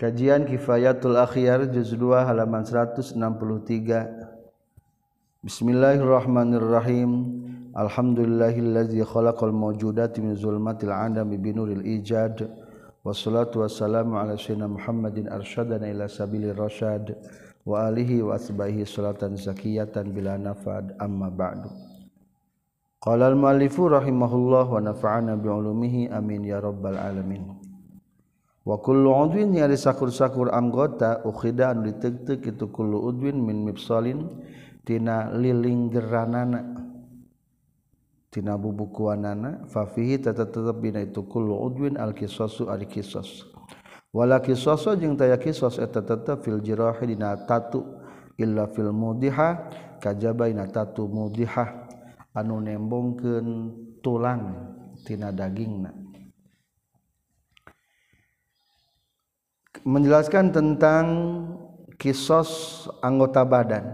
Kajian Kifayatul Akhyar juz 2 halaman 163. Bismillahirrahmanirrahim. Alhamdulillahillazi khalaqal mawjudati min zulmatil adami binuril ijad. Wassalatu wassalamu ala sayyidina Muhammadin arsyadana ila sabilir rasyad wa alihi wa asbahihi salatan zakiyatan bila nafad amma ba'du. Qala al-muallifu rahimahullah wa nafa'ana bi amin ya rabbal alamin. wakulwin nyari sakur-sakur anggota ukhida anu ditegtek itu kullu udwin min mipsolin tina lilinggeranana tina bubukuanana fafihi tata tetep bina itu kullu udwin al kisosu al kisos. Wala kisoso jeung taya kisos eta tetep fil jirahi dina tatu illa fil mudiha kajaba dina tatu mudiha anu nembongkeun tulang tina dagingna. Menjelaskan tentang kisos anggota badan.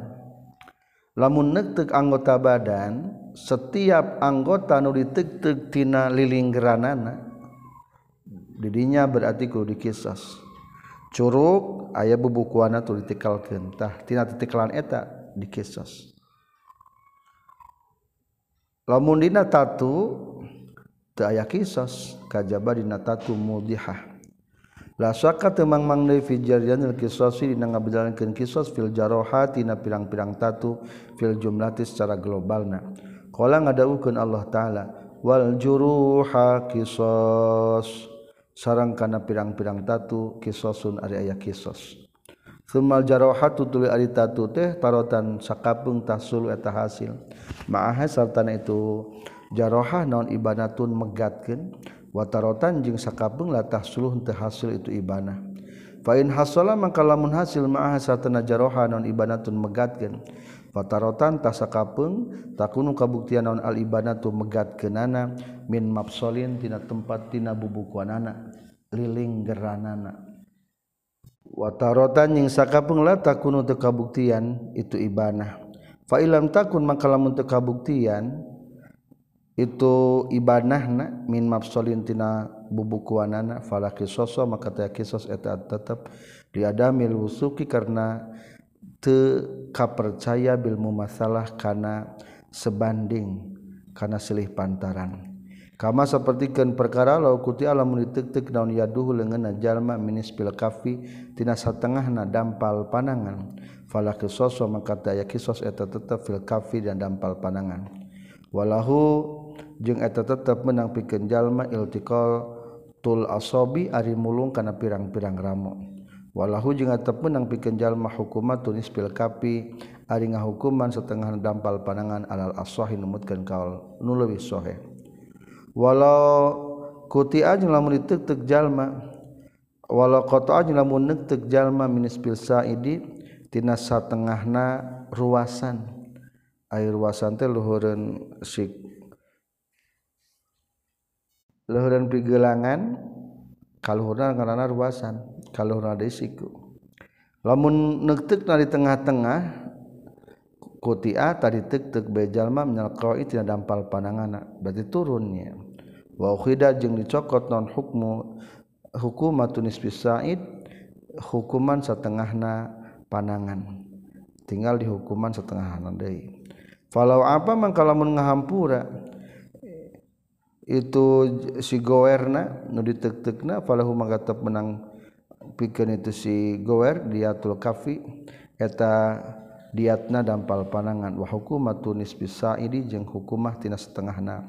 Lamun nektek anggota badan setiap anggota nu ditek-tek tina liling geranana didinya berarti kudu dikisos. Curug aya bubukuana tu ditikalkeun tina titikalan eta dikisos. Lamun dina tatu teu aya kisos kajaba dina tatu mudihah lasaka temang mangdai fi jarianil qisasi dina ngabedalankeun qisas fil jarohati na pirang-pirang tatu fil jumlati secara globalna. Qala ngadawukeun Allah taala wal juruha qisas sareng kana pirang-pirang tatu qisasun ari aya qisas Sumal jarohatu tuli ari tatu teh tarotan sakapung tasul eta hasil. Ma'aha sartana itu jarohah naon ibanatun megatkeun? watarotan jeung sakapung latah suluh teu hasil itu ibanah fa in hasala maka lamun hasil ma'ah satana jaroha non ibanatun megatkeun. Watarotan tah sakapeung takunu kabuktian naon al ibanatu megatkeunana. Min mafsalin tina tempat tina bubukuanana liling geranana. Watarotan jeung sakapeung latah kunu teu kabuktian itu ibanah fa ilam takun maka lamun teu kabuktian itu ibanahna min mafsolintina bubukuanana fala kisoso maka taya kisos eta tetap diadamil wusuki karena te kapercaya bil mumasalah kana sebanding kana silih pantaran. Kama sapertikeun perkara law kuti alam ditek-tek naon yaduhu leungeunna jalma minis bil kafi tina satengahna dampal panangan. Fala kisoso maka taya kisos eta tetap fil kafi dan dampal panangan. Walahu jeung eta tetep menang pikeun jalma iltiqal tul asabi ari mulung kana pirang-pirang ramo. Walahu jeung tetep menang pikeun jalma hukumat tunis pil kapi ari ngahukuman setengah dampal panangan alal aswahi numutkeun kaul nu leuwih sahih walau kuti ajeng lamun ditek-tek jalma walau qata ajeng lamun neuk jalma minis pil saidi tina satengahna ruasan. Air ruasan teh luhureun sik luhuran pigelangan kaluhurna karena ruasan kaluhurna desiku lamun nektek di tengah-tengah kutia tadi tek-tek bejalma minal qawi tina dampal panangan berarti turunnya wa ukhida jeung dicokot non hukmu hukumatun nisbi sa'id hukuman setengahna panangan. Tinggal di hukuman setengahna deui. Falau apa mangka lamun ngahampura itu si gowerna nu ditek-tekna falahu maka tetap menang pikeun itu si gower diatul kafi eta diatna dampal panangan wa hukumatu nisbi sa'idi jeung hukumah tina setengahna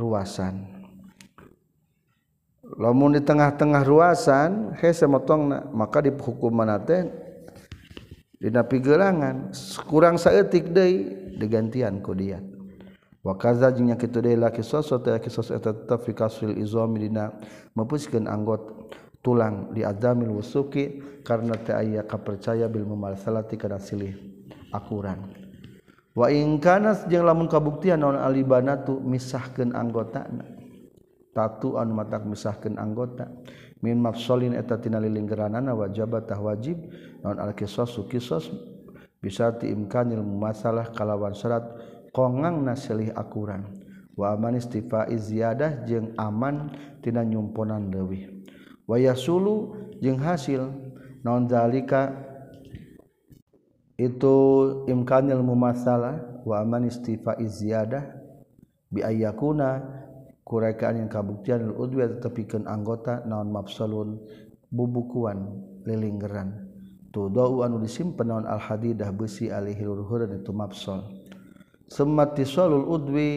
ruasan. Lamun di tengah-tengah ruasan hese motongna maka di hukuman teh dina pigelangan kurang saeutik deui digantian ku diat wakaza jeung nya kitu deui la kisos eta kisos eta tetep fi kasril izami dina meupeuskeun anggot tulang di adamil wusuki karena teu aya kapercaya bil mumalsalati kana silih akuran. Wa in kana jeung lamun kabuktian naon alibanatu misahkeun anggotana tatu anu matak misahkeun anggota. Min mafsalin eta tina lilinggeranana wajabatah wajib naon al kisos kisos bisa tiimkanil mumasalah kalawan syarat kongang nasilih akuran. Wa aman istifa ziyadah jeung aman tina nyumponan leuwih. Waya sulu jeung hasil. Naon zalika? Itu imkanil mumasalah. Wa aman istifa ziyadah. Bi ayyakuna kurekaan yang kabuktian udwi tetepikeun anggota naon mafsalun bubukuan lilinggeran. Tu dau anu disimpen naon al hadidah besi alihil itu mafsal summatissalul udwi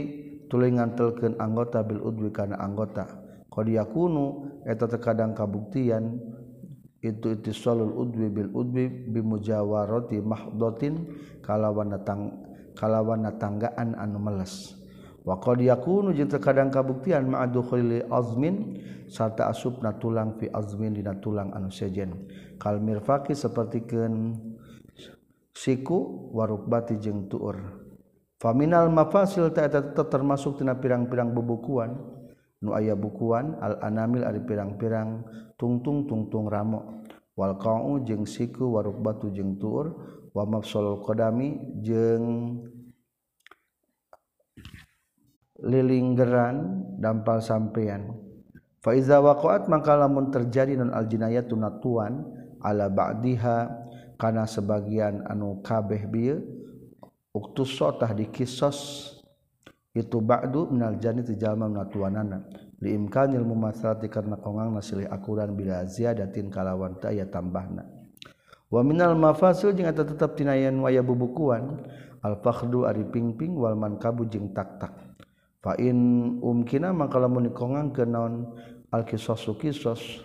tulingan telken anggota bil udwi kana anggota. Qad yakunu eta terkadang kabuktian itu ittisalul udwi bil udwi bimujawarati mahdotin kalawan datang kalawan tanggaan anu meles. Wa qad yakunu jeung terkadang kabuktian ma'adkhuli azmin sarta asupna tulang fi azmin dina tulang anu sejen. Kal mirfaqi sapertikeun siku warukbati jeung tuur. Faminal mafasil ta'ata termasuk tina pirang-pirang bebukuan nu aya bukuan al anamil ari pirang-pirang tungtung tungtung ramo. Wal qa'u jeung siku warukbatu jeung tur wa mafsalul qadami jeung lilinggeran dampal sampean fa iza waqa'at maka lamun terjadi non al jinayatu natuan ala ba'diha kana sebagian anu kabeh bieu uktus sotah di kisos itu ba'du minal jannati jalma minatuanana li imkanil mumatsalati karena kongang nasilih akuran bila ziyadatin kalawan ta aya tambahna. Wa minal mafasil jeung eta tetep tinayan waya bubukuan al fakhdu ari pingping wal mankabu jeung tak-tak. Fa in umkina maka lamun ke naon al kisosu kisos.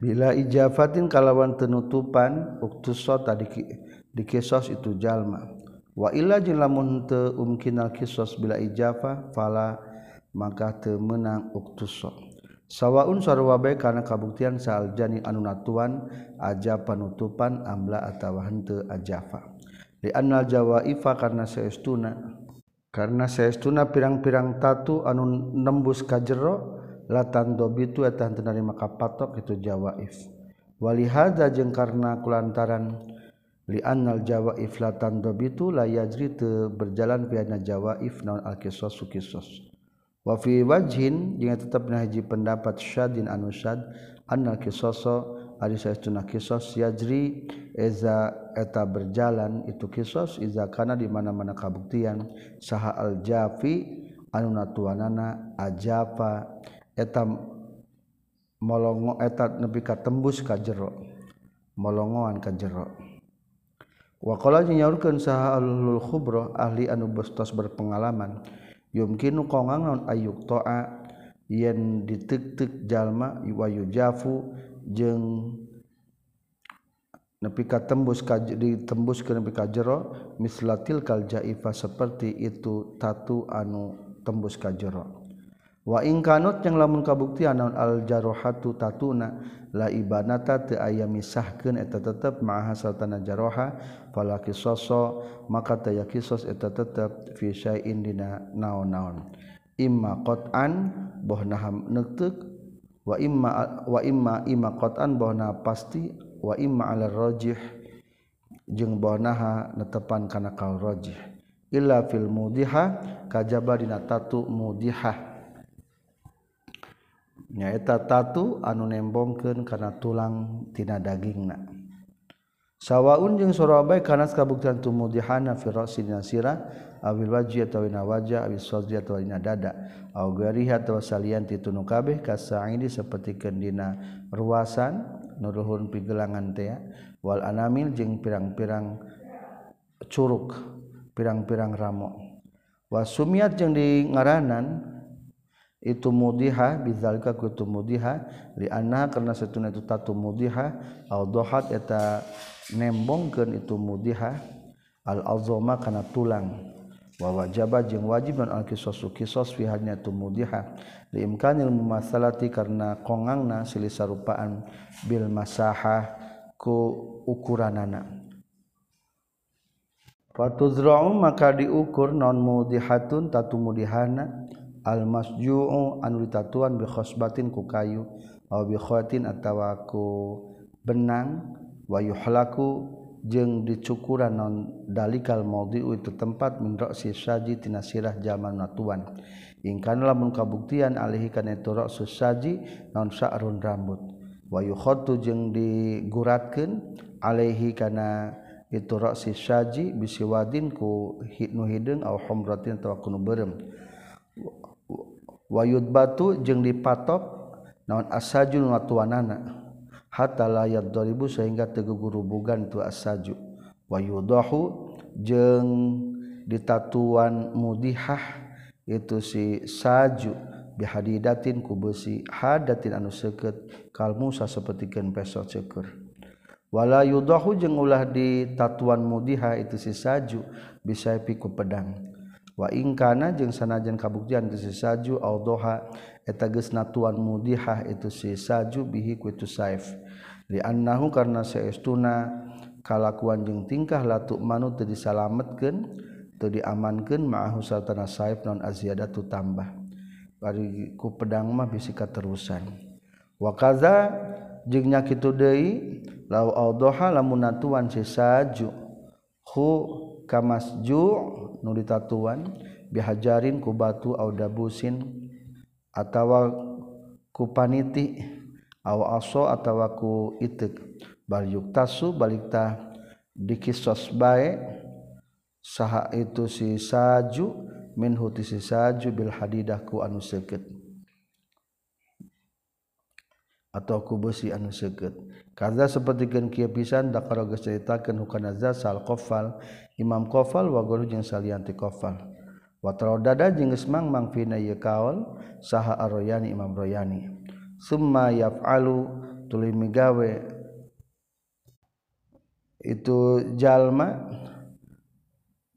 Bila ijafatin kalawan tenutupan uktus sotah di dikisos itu jalma. Waila jin lamun umkinal kisos bila ijafa fala maka temenang uktuso. Sawwaun sarwabe karena kabuktian saal jani anunatuan aja panutupan amla atawa henteu ajafa. Li anna jawaifa karena seestuna karena saestuna pirang-pirang tatu anu nembus kajero latan dobitu etan narima ka patok itu jawaif. Walihada jeung karena kulantaran li lianal Jawa iflatan dobitu la yajri te berjalan piana Jawa if naon al kisos sukisos wa fi wajhin jeung tetep haji pendapat syadin anu syad annal kisoso ari saestuna kisos yajri eza eta berjalan itu kisos iza kana di mana-mana kabuktian saha al jafi anu natuanana ajapa eta molongo eta nepi ka tembus ka jero molongoan ka jero. Wakola nyaurkeun saha alul khubro ahli anu bestos berpengalaman. Yumkinu kongang non ayuk toa yen ditik-tik jalma wayu jafu jeung nepi ka tembus ka ditembus ke nepi ka jero mislatil kal jaifa seperti itu tatu anu tembus ka jero. wa waingkanut yang lamun kabuktian naon aljarohatu tatuna la ibanata te aya misahkeun eta tetep ma'aha sartana jaroha fala qisaso maka teu qisos eta tetep fi syai'in dina naon-naon. Imma qat'an bohna neuteuk wa imma wa imma imma qat'an bohna pasti wa imma ala rajih jeung bohnaha netepan kana kal rajih. Illa fil mudiha kajaba dina tatu mudihah. nyaeta tatu anu nembongkeun kana tulang tina dagingna. Sawaun jeung sorabai kana kabuktian tumudihana fi ra'si sirah awil wajhi atawa na wajah awil sadri atawa dada. Aw gariha atawa salian ti tunu kabeh kasaidi sapertikeun dina ruasan nuruhun pigelangan teh wal anamil jeung pirang-pirang curug pirang-pirang ramo. Wasumiat jeung di ngaranan itu mudiha bizalika kutu mudiha li anna karena setuna itu tatu mudiha au dohat eta nembongkeun itu mudiha al azama kana tulang. Wa wajaba jeung wajib non al kisos kisos fi hadnya tu mudiha imkanil mumasalati karena kongangna silih sarupaan bil masahah ku ukuranana. Fatuzra'u maka diukur non mudihatun tatu mudihana almasju anu ditatuan bikhosbatin ku kayu aw bikhotin atawa ku benang wa yuhlaku jeung dicukuran non dalikal maudhi'u itu tempat min ra'si saji tina sirah natuan ingkana lamun kabuktian alihi kana itu ra'su saji non sa'run rambut. Wa yukhattu jeung diguratkeun alaihi kana itu ra'si saji bisiwadin ku hitnu hideung au humratin atawa kunu wayud batu jeung dipatok naon asajun watuanana hatta layat doribu sehingga tegugurubugan tu asaju. Wayudahu jeung ditatuan mudihah itu si saju. Bihadidatin ku besi hadatin anu seket kal Musa sapertikeun peso cekur wala yudahu jeung ulah ditatuan mudiha itu si saju. Bisa piku pedang. wa ingkana jeung sanajan kabuktian tu si saju audoha eta geus natuan mudihah itu si saju bihi ku itu saif. Li annahu karna saestuna kalakuan jeung tingkah latuk manu teu disalametkeun teu diamankeun ma'ahu satana saif non aziyadatu tambah. Bari ku pedang mah bisi katerusan. Wa kaza jeung nya kitu deui law audoha lamun natuan si saju. Hu kamasju nu ditatuan bihajarin ku batu au dabusin atawa ku paniti aso atawa ku itik. Bal yuktasu balikta dikisos bae saha itu si saju minhu ti si saju bil hadidah ku anu seket atau ku besi anu seket Karena sepertikan kia pisan dakara geus caritakeun hukana za sal kofal Imam kofal wa guru jeung salian ti Qafal. Wa taradada jeung geus mangmang fina ye kaul saha Ar-Royani Imam Royani. Summa yaf'alu tuluy migawe itu jalma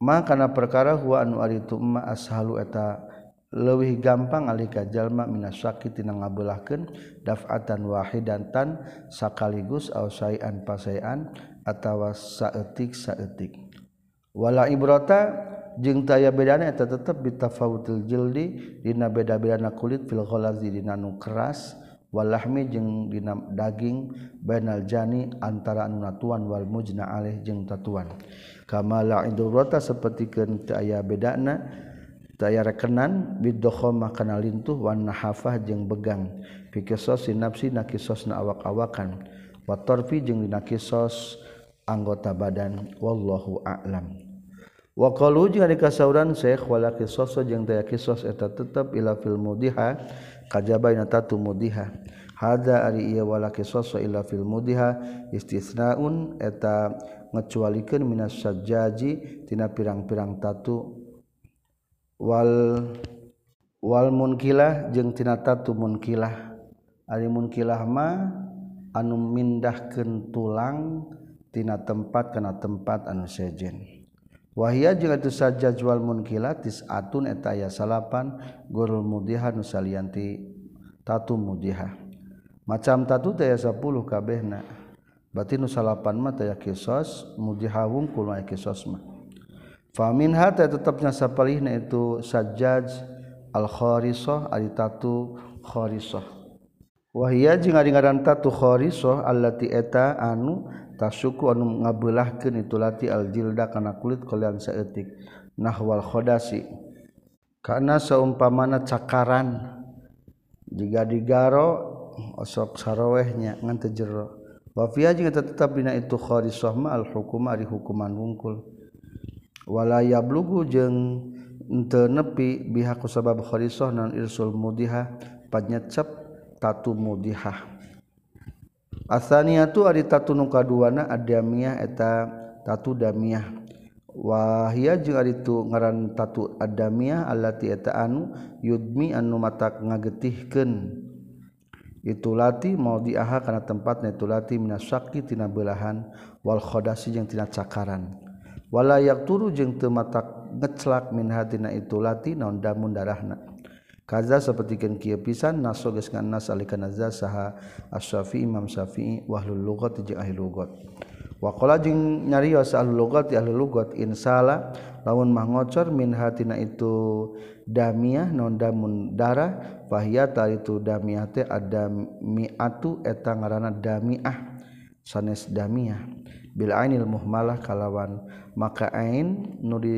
ma kana perkara huwa anu ari tu ma ashalu eta lewih gampang alika jalma minas tina ngabeulahkeun daf'atan wahidan tan sakaligus au sayan pasayan atawa saeutik saeutik. Wala ibrata jeung taya bedana eta tetep bitafawutil jildi dina beda-bedana kulit fil ghalazi dina nu keras walahmi jeung dina daging bainal jani antara anu natuan wal mujna alaih jeung tatuan. Kama la ibrata sapertikeun teu aya bedana daya rekenan bidokhoma kana lintuh wan nahafah jeung begang. Fi kisos sinapsi nakisosna awak-awakan. Wa tarfi jeung dina kisos anggota badan. Wallahu a'lam. Wa qalu jeung ari kasauran syekh wala kisos jeung daya kisos eta tetep ila fil mudiha kajaba ina tatu mudiha. Hada ari ieu wala kisos ila fil mudiha istisnaun eta ngecualikeun minas sajjaji tina pirang-pirang tatu wal wal munkilah jeung tina tatu munkilah. Ari munkilah ma anu mindahkeun tulang tina tempat kana tempat anu sejen. Wahia jeung atuh saja jual munkilah tisatun eta aya salapan gurul mudihan nu salianti tatu mudihah macam tatu teh 10 kabehna. Berarti nu salapan mah teh kisos mudihah wungkul aya kisos mah. famin hata tetapnya sapalihna itu sajjaj al kharisah ari tatu kharisah wahia jeung ari ngaran tatu kharisah allati eta anu tasuku anu ngabeulahkeun itu lati al jilda kana kulit kalian saeutik nahwal khodasi. Karena seumpamana cakaran jika digaro osok sarawehnya ngan jero. Wafia jeung tetap bina itu kharisah ma al hukum ari hukuman wungkul. walaya blugu jeung ente nepi bihaku sabab kharisoh non irsul mudihah panyecep tatu mudihah. Asania tu ari tatu nuka kaduana adamiah eta tatu damiah. Wahia jeung ari tu ngaran tatu adamiah allati eta anu yudmi anu matak ngagetihkeun. Itu lati mau diaha kana tempatna itu lati minasaki tina belahan wal khodasi jeung tina cakaran. Wala turu jeung teu mata ngeclak min hatina itu lati naon damun darahna. Kaza sapertikeun kieu pisan naso geus nganas alika nazza saha asy-syafi'i imam syafi'i wahlul lughat jeung ahli lughat. Wa qala jeung nyarios ahli lughat ahli lughat insala lamun mah ngocor min hatina itu damiah non damun darah fahiyata itu damiah teh ada mi'atu eta ngaranna damiah. Sanes damiah bil ainil muhmalah kalawan. Maka ain nu di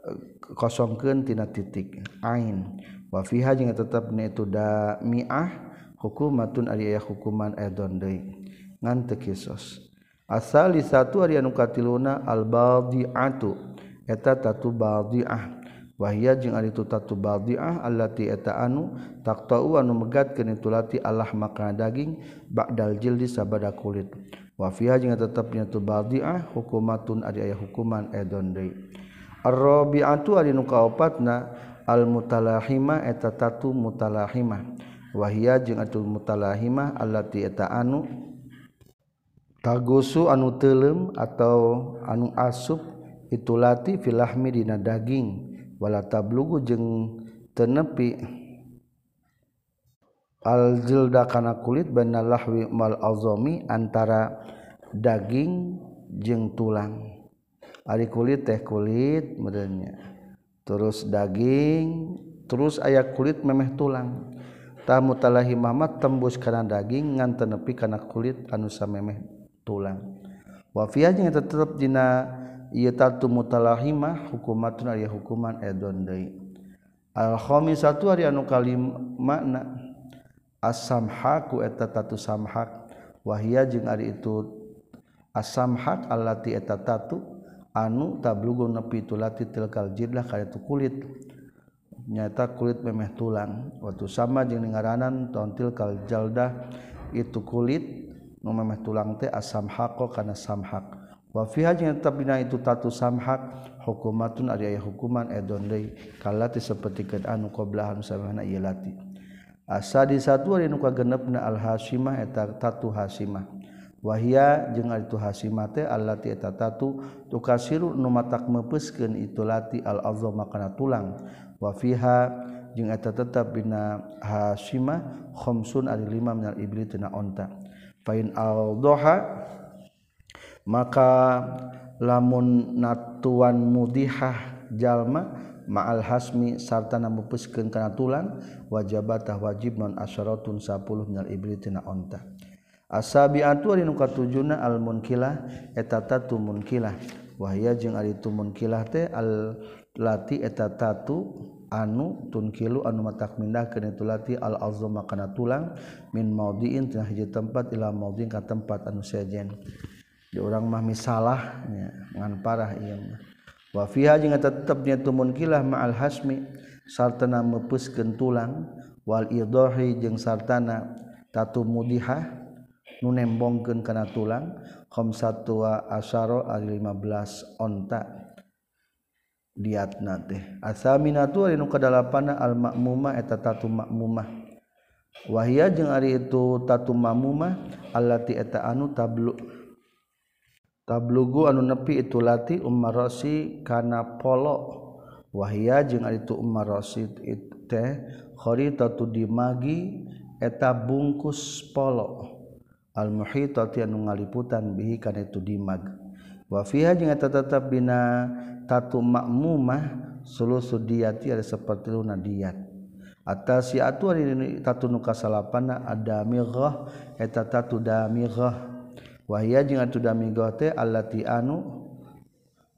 eh, kosongkeun tina titik ain. Wa fiha jeung tetepna itu da mi'ah hukumatun ari aya hukuman edon deui. Ngan teu kisos. Asali satu ari anu katiluna al badiatu eta tatu badiah. Wahia jeung ari tu tatu badiah allati eta anu taqta'u anu megatkeun itu lati Allah maka daging ba'dal jildi sabada kulit. wafiah jeung tetepnya tu badiah hukumatun ari aya hukuman edon deui. Arrabiatu ari nu kaopatna al mutalahima eta tatu mutalahima. Wahia jeung atul mutalahima allati eta anu tagusu anu teuleum atau anu asup itu lati filahmi dina daging. Wala tablugu jeung tenepi aljilda kana kulit banallahwi mal azomi antara daging jeung tulang. Ari kulit teh kulit merenya terus daging terus ayah kulit memeh tulang. Tamu talahi Muhammad tembus karena daging ngan tenepi karena kulit anu samemeh tulang. Wafiahnya tetap dina iya tatu mutalahimah hukumatun ayah hukuman edon deui. Al satu hari anu kalim makna asamhaku eta tatu samhak wahia jeung ari itu asamhak allati eta tatu anu tablugu nepi tulati tilkal jidlah kaya tu kulit. Nyata kulit memeh tulang. Waktu sama jeung ngaranan tontil kal jaldah itu kulit nu memeh tulang teh asamhaqo kana samhak wa fiha jeung tetep dina itu tatu samhak hukumatun ari aya hukuman edon deui kalati sapertikeun anu qoblahan sabana ieu lati. asa di satu nuka genep na al-hasimah eta tatu hasimah. Wahia jeung itu hasimah teh allati eta tatu tukasiru nu matak meupeuskeun itu lati al azma kana tulang. Wa fiha jeung eta tetep bina hasimah khamsun ari lima minal ibli tina onta. Fain al-doha maka lamun natuan mudihah jalma ma'al hasmi sarta namupuskeun kana tulang wajabatah wajib non asyaratun 10 minal ibritina unta onta. Asabiatu ari nu katujuna al munkilah eta tatu munkilah. Wahya jeung ari tu munkilah teh al lati eta tatu anu tunkilu anu matak mindah kana tu lati al azma kana tulang min maudiin tina hiji tempat ila maudin ka tempat anu sejen. Di urang mah misalah ya, ngan parah ieu mah. wafiha jeung tetepnya tumun kilah ma'al hasmi sartana mepuskeun tulang wal idahi jeung sartana tatu mudihah nu nembongkeun kana tulang khamsatu wa asyara 15 onta. Diatna teh. Asaminatu ari nu kadalapana al ma'mumah eta tatu ma'mumah. Wahia jeung ari itu tatu ma'mumah allati eta anu tablu. tablugu anu nepi itu lati ummarosi kana polo. Wahia jeung itu ummarosi teh kharitatu dimagi eta bungkus polo. Al muhitati anu ngaliputan bihi kana itu dimag. Wa fiha jeung eta tetep dina tatu makmumah sulusu diyati ada seperti luna diyat atas si atu tatu nuka salapana ada mighah eta tatu damighah. wahia jeung atuh damigo teh allati anu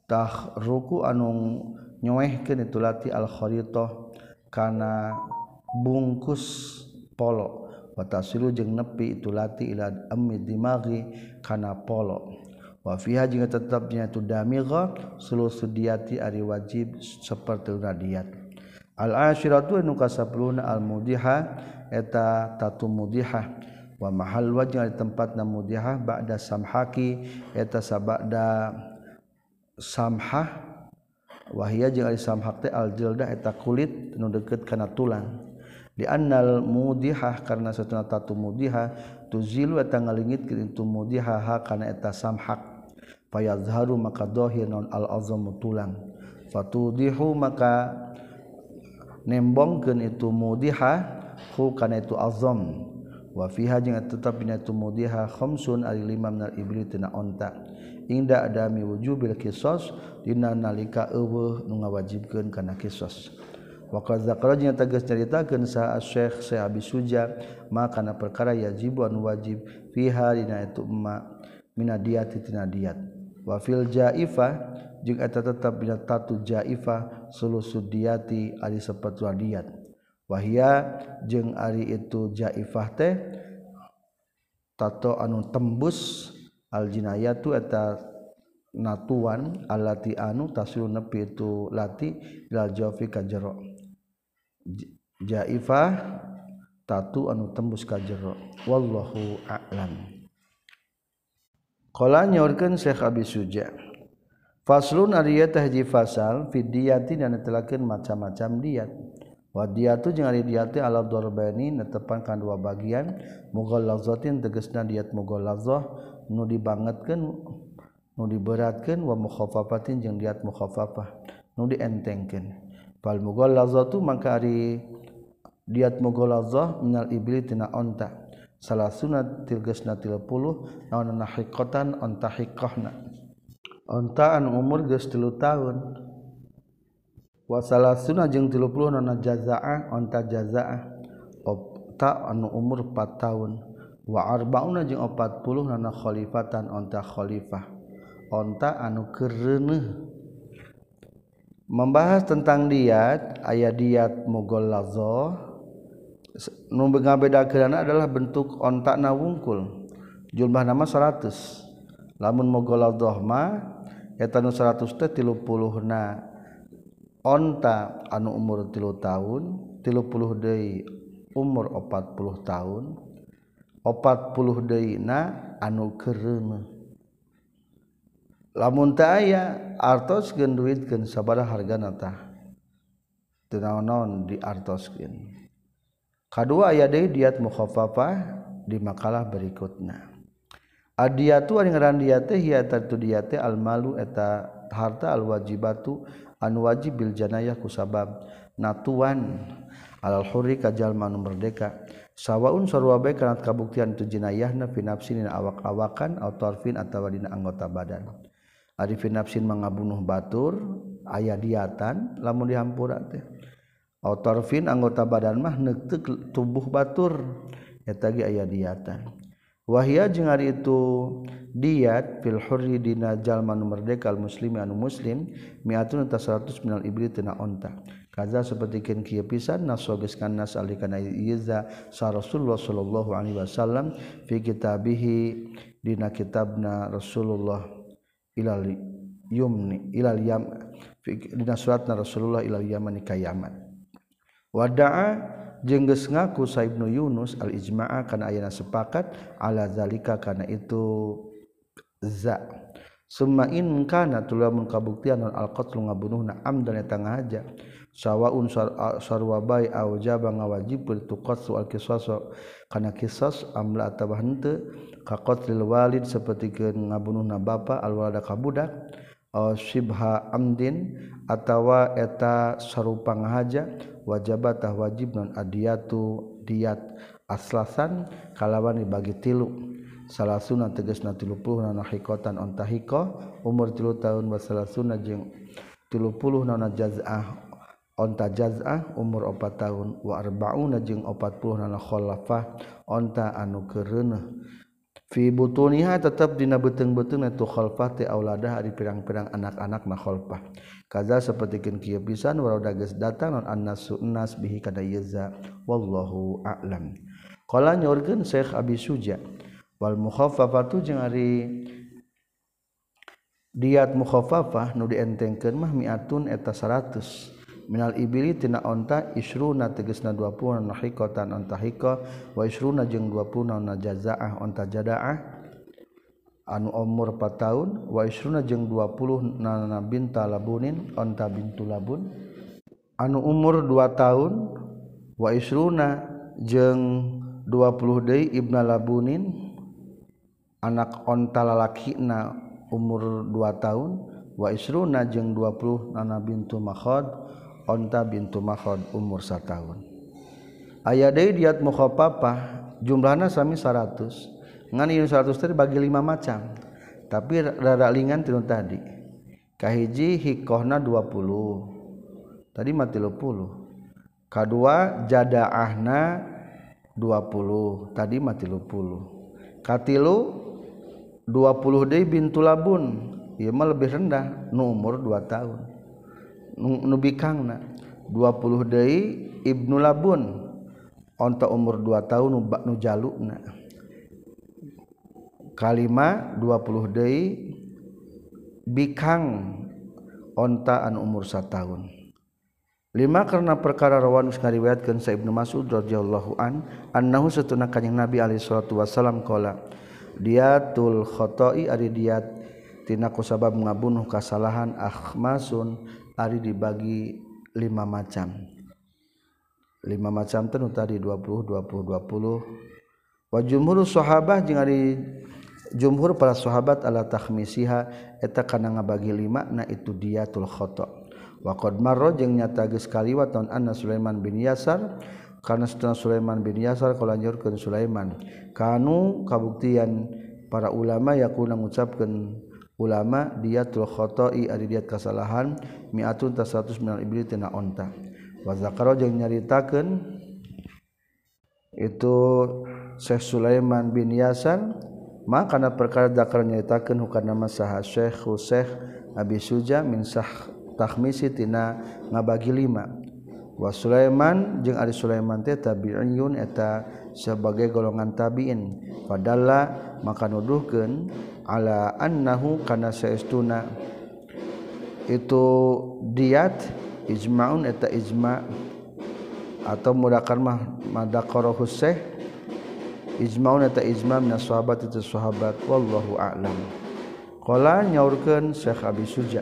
tahruku anu nyoehkeun itu lati al kharitah kana bungkus polo. Wa tasilu jeung nepi itu lati ila ammi dimagi kana polo. Wa fiha jeung tetepnya itu damigha sulusu diati ari wajib seperti radiat al ashiratu nu kasapuluna al mudiha eta tatu mudihah. wa mahal wajah di tempat namudihah ba'da samhaki eta sabada samhah. Wahia jeung ari samhak teh eta kulit nu deukeut kana tulang. Di annal mudihah karena satuna tatu mudihah tuzilu eta ngalingitkeun tu mudihah ha kana eta samhak. Fayazharu maka dohir non al azamu tulang. Fatudihu maka nembongkeun itu mudihah hu kana itu azam. wafiha jeung tetap bina tumudiha khamsun ari lima minal ibli tina onta. Inda adami wujubil kisos dina nalika eueuh nu ngawajibkeun kana kisos. Wa qad zakara jeung tegas nyaritakeun sa Syekh Syekh Abi Suja maka kana perkara yajib anu wajib fiha dina itu emma minadiyat tina diat. Wa fil jaifa jeung eta tetap bina tatu jaifa sulusudiyati ari sapertua diat wahia jeung ari itu jaifah teh tato anu tembus aljinayatu eta natuan alati anu tasul nepi itu lati lal jawfi ka jero. Jaifah tatu anu tembus ka jero. Wallahu a'lam. Kala nyaurkeun Syekh Abi Suja Faslun ari tahji fasal fidiyati dan telakeun macam-macam diat wadiatu jeung ari diati ala dorbeni netepan kan dua bagian mughallazatin tegasna diat mughallazah nu dibangetkeun nu diberatkeun wa mukhaffafatin jeung diat mukhaffafah nu dientengkeun. Fal mughallazatu mangka ari diat mughallazah minal ibli tina onta. Salah sunat tilgesna 30 naon nahiqatan onta hiqahna ontaan umur geus 3 tahun. wasalah sunnah jeung tilu puluh nona jazaah onta jazaah opta anu umur 4 tahun wa arbauna jeung opat puluh nona khalifatan onta khalifah. Onta anu kereneh membahas tentang diat ayat diat mogol lazo nu beda kerana adalah bentuk ontak na wungkul. Jumlah nama 100 lamun mogol lazo mah eta nu 100 teh 30 na onta anu umur tilu tahun tilupuluh Dei umur 40 tahun 40 Deina anu kereme lamunta aya artos gen duitkeun sabada hargana tah teu naon-naon kadua aya deui diat mukhaffafah di makalah berikutna. Adiatu ari ngaran diate hiya tartu diate almalu eta harta alwajibatu anu wajib bil janayah ku sabab. Natuan alal hurri kajal manu merdeka. Sawaun sarwa bae kana kabuktian tu jinayahna fi nafsin awak-awakan atau tarfin atawa dina anggota badan. Ari fi nafsin mangabunuh batur aya diatan lamun dihampura teh. Atau tarfin anggota badan mah neuteuk tubuh batur eta ge aya diatan. wahia jeung hari itu diat fil hurri dina jalma nu merdeka muslim muslimi anu muslim miatun ta 100 minal ibli tina onta. Kaza sapertikeun kieu pisan nasoges nas alikana iza sa Rasulullah sallallahu alaihi wasallam fi kitabihi dina kitabna Rasulullah ilal yumni ilal yam dina suratna Rasulullah ilal yaman ka Yaman wada'a jengges ngaku Saibnu Yunus al-ijma'a kana ayana sepakat ala zalika kana itu za. Summa in kana tulamun kabuktian al-qatlu ngabunuhna amdan eta ngahaja. Sawaun sarwa bai au jaba ngawajib tu qatlu al-qisas kana qisas amla atawa henteu ka qatlil walid sapertikeun ngabunuhna bapa al-walada ka budak. Shibha Amdin atawa eta sarupang haja wajabatah wajib non adiyatu diat aslasan kalawan dibagi tilu. Salah sunnah tegas na tilu puluh nana hikotan onta hiko umur tilu tahun wasalah sunnah jeng tilu puluh nana jaz'ah onta jaz'ah umur opat tahun wa arba'una jeng opat puluh nana kholafah onta anu kerenah fi butuniha tetap dina beteng-beteng tu khalfah ti auladah ari pirang-pirang anak-anak na khalfah. Kaza sapertikeun kieu pisan walau dages datang non annasu nas bihi kada yaza wallahu a'lam. Qala nyorkeun Syekh Abi Suja wal mukhaffafatu jeung ari diat mukhaffafah nu dientengkeun mah miatun eta 100 minal ibili tina onta isruna tegesna 20 na hikotan onta hiko wa isruna jeung 20 na jazaah onta jadaah. Anu umur 4 tahun wa isruna jeung 20 nana binta labunin onta bintu labun. Anu umur 2 tahun wa isruna jeung 20 deui ibna labunin. Anak onta lalakina umur 2 tahun wa isruna jeung 20 nana bintu makhad. onta bintu mahon umur setahun. Ayah dari diat mukhopapa jumlahnya sami 100 ngan ini 100 tadi bagi lima macam. Tapi rada lingan tinu tadi. Kahiji hikohna 20 tadi mati 30 kedua jadaahna 20 tadi mati 30 katilu 20 deui bintu labun. Ieu mah lebih rendah nu umur 2 tahun. nubikangna 20 deui Ibnu Labun. Onta umur 2 tahun nu nu jalukna. Kalima 20 deui bikang. Onta anu umur 1 tahun lima karena perkara rawan geus ngariwayatkeun sa Ibnu Mas'ud radhiyallahu an annahu satuna kanjing Nabi alaihi salatu wasalam qala diatul khotai ari diat tina ku sabab ngabunuh kasalahan akhmasun Ari dibagi lima macam. Lima macam tentu tadi 20 20 20 wa jumhur sahabat jeung ari jumhur para sahabat ala takhmisiha eta kana ngabagi lima na itu diatul khata wa qad marra jeung nyata geus kaliwat taun anna Sulaiman bin Yasar karena setelah Sulaiman bin Yasar kalau Sulaiman. Kanu kabuktian para ulama yakuna ngucapkeun ulama diatul khotoi ari diat kasalahan miatun ta 100 minal ibli tina onta. Wa zakaro jeung nyaritakeun itu Syekh Sulaiman bin Yasan maka kana perkara zakar nyaritakeun hukana saha Syekh Syekh Abi Suja min sah takhmisi tina ngabagi lima. Wa Sulaiman jeung ari Sulaiman teh tabi'iyun eta sebagai golongan tabi'in. Padalla maka nuduhkeun ala annahu kana saestuna. Itu diat ijmaun eta ijma. Atau mudakar mah madaqarahu syekh ijmaun eta ijma min sahabat itu sahabat. Wallahu a'lam. Qala nyaurkeun syekh abi suja.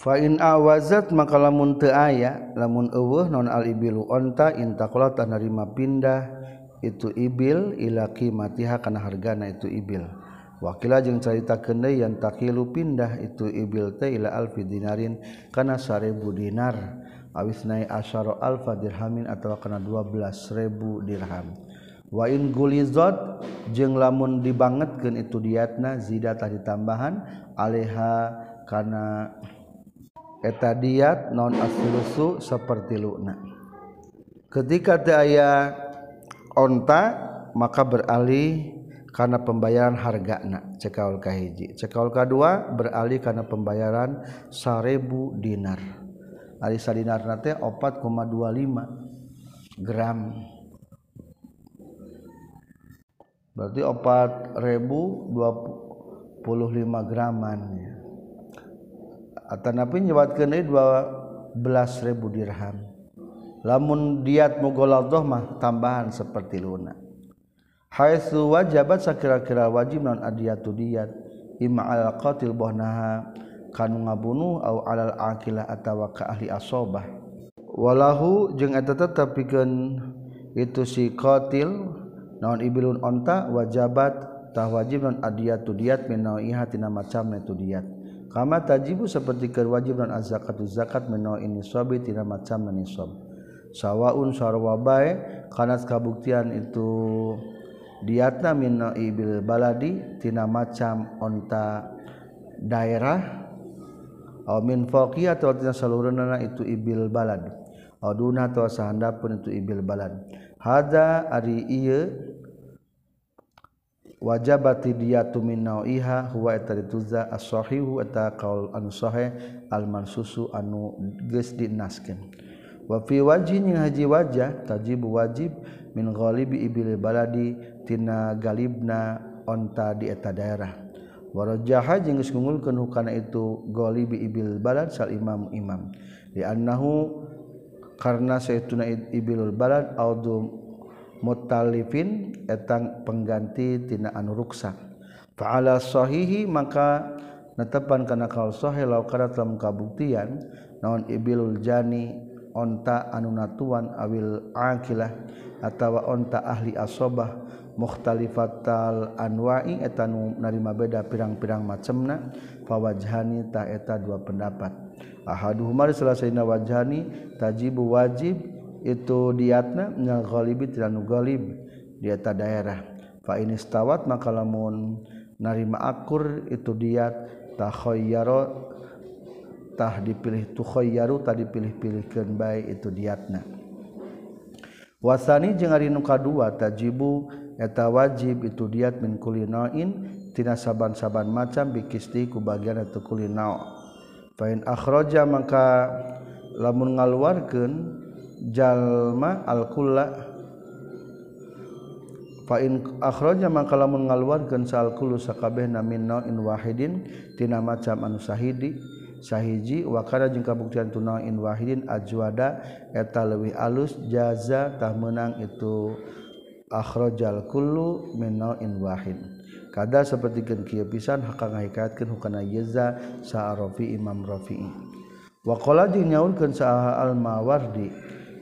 Fa in awazat maka lamun teu aya lamun eueuh non al ibilu onta intaqala tanarima pindah itu ibil ila qimatiha kana hargana itu ibil. wakila jeung carita kende yang takilu pindah itu ibil teh ila alfi dinarin kana 1000 dinar. Awis nai asyaro alfa dirhamin atau kana dua belas ribu dirham. Wa in gulizot jeung lamun dibangetkeun itu diatna zidatah ditambahan alaiha kana eta diat non aslusu seperti luna. Ketika teu aya onta maka beralih karena pembayaran harga nak cekaul kahiji cekaul kedua beralih karena pembayaran seribu dinar. Alisa dinar nate 4,25 gram. Berarti 4025 graman ya. Nabi nyebat ke 12.000 dirham. Lamun diat mugolmah tambahan seperti luna haitsu wajabat sakira-kira wajib non adiyatu diyat imma al qatil bohnaha kanu ngabunuh au alal aqilah atawa ka ahli asobah. Walahu jeung eta tetep pikeun itu si qatil naon ibilun onta wajabat tah wajib non adiyatu diyat min nau'iha tina macamna tu diyat kama tajibu seperti wajib non azakatu zakat min nau'in nisabi tina macamna nisab sawaun sarwa bae kana kabuktian itu diatna min ibil baladi tina macam onta daerah. Aw min faqiyah atau tina saluranna itu ibil balad. Aw duna atau sahandapun itu ibil balad. Hada ari ieu wajabati diyatu min nau'iha huwa eta dituza as-sahihu eta qaul anu sahih al-mansusu anu geus dinaskeun wa fi wajhin haji wajah tajibu wajib min ghalibi ibil baladi tina galibna onta di eta daerah. Warajaha jeung geus ngungulkeun hukana itu ghalibi ibil balad sal imam imam. Di annahu karena sayyiduna ibilul balad audu mutalifin etang pengganti tina anu ruksak fa'ala sahihi maka netepan kana kaul sahih law kana dalam kabuktian naon ibilul jani onta anu natuan awil akilah atawa onta ahli asobah mukhtalifatal anwai eta nu narima beda pirang-pirang macemna fawajhani ta eta dua pendapat. Ahaduhuma salasaina wajhani tajibu wajib itu diatna nal ghalibi tilanu ghalib di eta daerah. Fa inistawat maka lamun narima akur itu diat takhayyaro tah dipilih tukhayyaru tadi pilih-pilihkeun bae itu diatna. Wasani jeung ari nu kadua tajibu eta wajib itu diat min kulinoin tina saban-saban macam bikisti ku bagian atau kulino fain akhraja maka lamun ngaluarkeun jalma alkulla. Fain akhraja maka lamun ngaluarkeun salkulu sakabehna min nain wahidin tina macam anu sahidi sahiji wakana jeung kabuktian tunain wahidin ajwada eta leuwih alus jaza tah menang itu. akhrajal kullu min naw'in wahid. Kada sapertikeun kieu pisan hakang ngahikatkeun hukana yeza sa Rafi Imam Rafi'i wa qala jeung nyaulkeun sa Al-Mawardi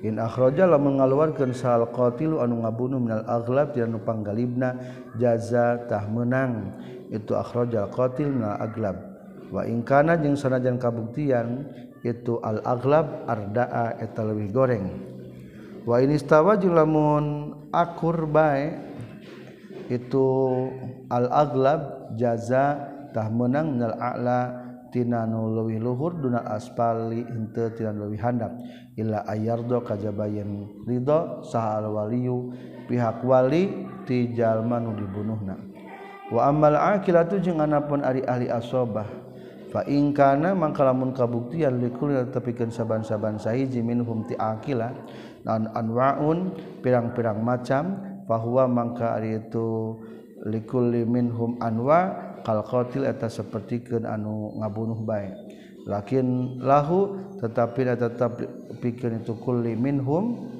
in akhraja lamun ngaluarkeun sa al-qatilu anu ngabunuh minal aghlab tina nu panggalibna jaza tah meunang. Itu akhrajal qatil minal aghlab. Wa in kana jeung sanajan kabuktian itu al-aghlab ardaa eta leuwih goreng. wa inistawa jeung lamun akur bae itu al aglab jaza tah menang nal a'la tina nu leuwih luhur duna asfali henteu tina leuwih handap. Illa ayardo kajabayan ridho sahal waliyu pihak wali ti jalma nu dibunuhna. Wa amal aqilatu jeung anapun ari ahli asobah fa in kana mangkalamun kabuktian likul tepikeun saban-saban sahiji minhum ti akila dan anwaun pirang-pirang macam bahwa mangka ari itu likulli minhum anwa kal qatil eta sapertikeun anu ngabunuh bae. Lakin lahu tetapi tetap pikeun itu kulli minhum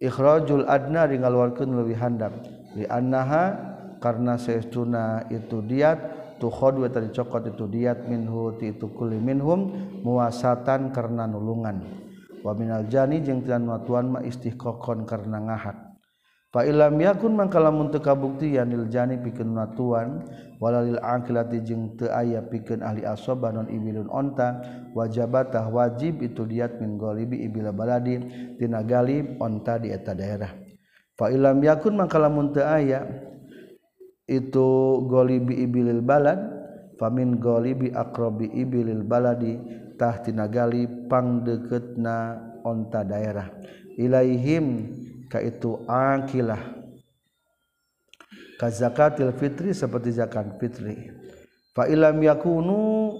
ikhrajul adna di ngaluarkeun leuwih handap. Li annaha karena saestuna itu diat tu khadwa tadi cokot itu diat minhu ti itu kulli minhum muasatan karena nulungan. waminaljani jeung tilan matuan ma istihqaqon karena ngahat. Fa ilam yakun mangka lamun teu kabuktian lil jani pikeun matuan walalil aqilati jeung teu aya pikeun ahli asaba non ibilun onta wajabatah wajib itu lihat min golibi ibila baladi tina galib onta di eta daerah. Fa ilam yakun mangka lamun teu aya itu golibi ibilil balad famin golibi akrobi ibilil baladi tinagalipangdeketna onta daerah. Ilaihim kaitu akilah kazakatil fitri seperti zakat fitri. Fa ilam yakunu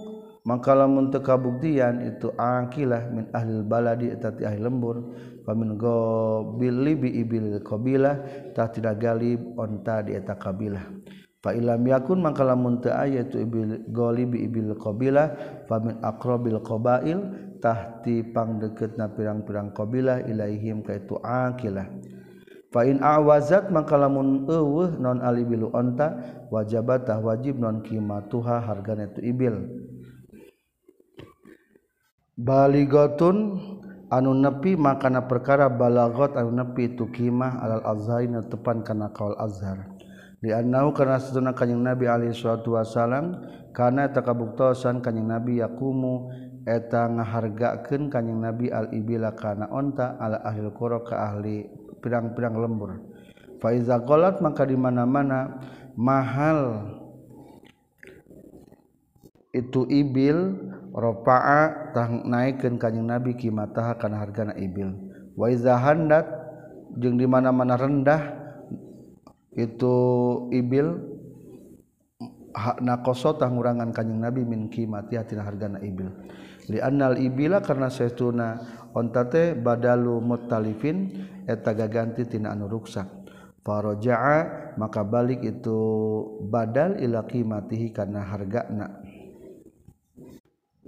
maka lamun teu kabuktian itu akilah min ahlil baladi eta ti ahli lembur. Fa min gobil libi ibil qabilah tah tidak galib onta di eta kabilah. fa ilam yakun maka lamun teu aya tu ibil ghalibi ibil qabilah fa min aqrabil qabail tahti pangdeketna pirang-pirang qabilah ilaihim ka itu aqilah. Fa in awazat maka lamun eueuh non alibilu onta wajabatah wajib non qimatuha hargana tu ibil. Baligotun anu nepi makana perkara balagot anu nepi tu qimah alal azhar tepan kana kaul azhar. dianau karena seduna kanyang nabi alaihi suatu wasallam karena takabuktosan kanyang nabi yakumu eta ngahargakeun kanyang nabi al ibila kana onta ala ahli qura ka ahli pirang-pirang lembur. Fa iza qalat maka di mana-mana mahal itu ibil ropa'a tah naikeun kanjing nabi kimataha kana hargana ibil. Wa iza handat jeung di mana-mana rendah itu ibil nakosota ngurangan kanyeng nabi min kimati hatina hargana ibil. Li annal ibila karena saytuna ontate badalu mutalifin eta gaganti tina anu ruksak. Farajaa maka balik itu badal ila qimatihi karena hargana.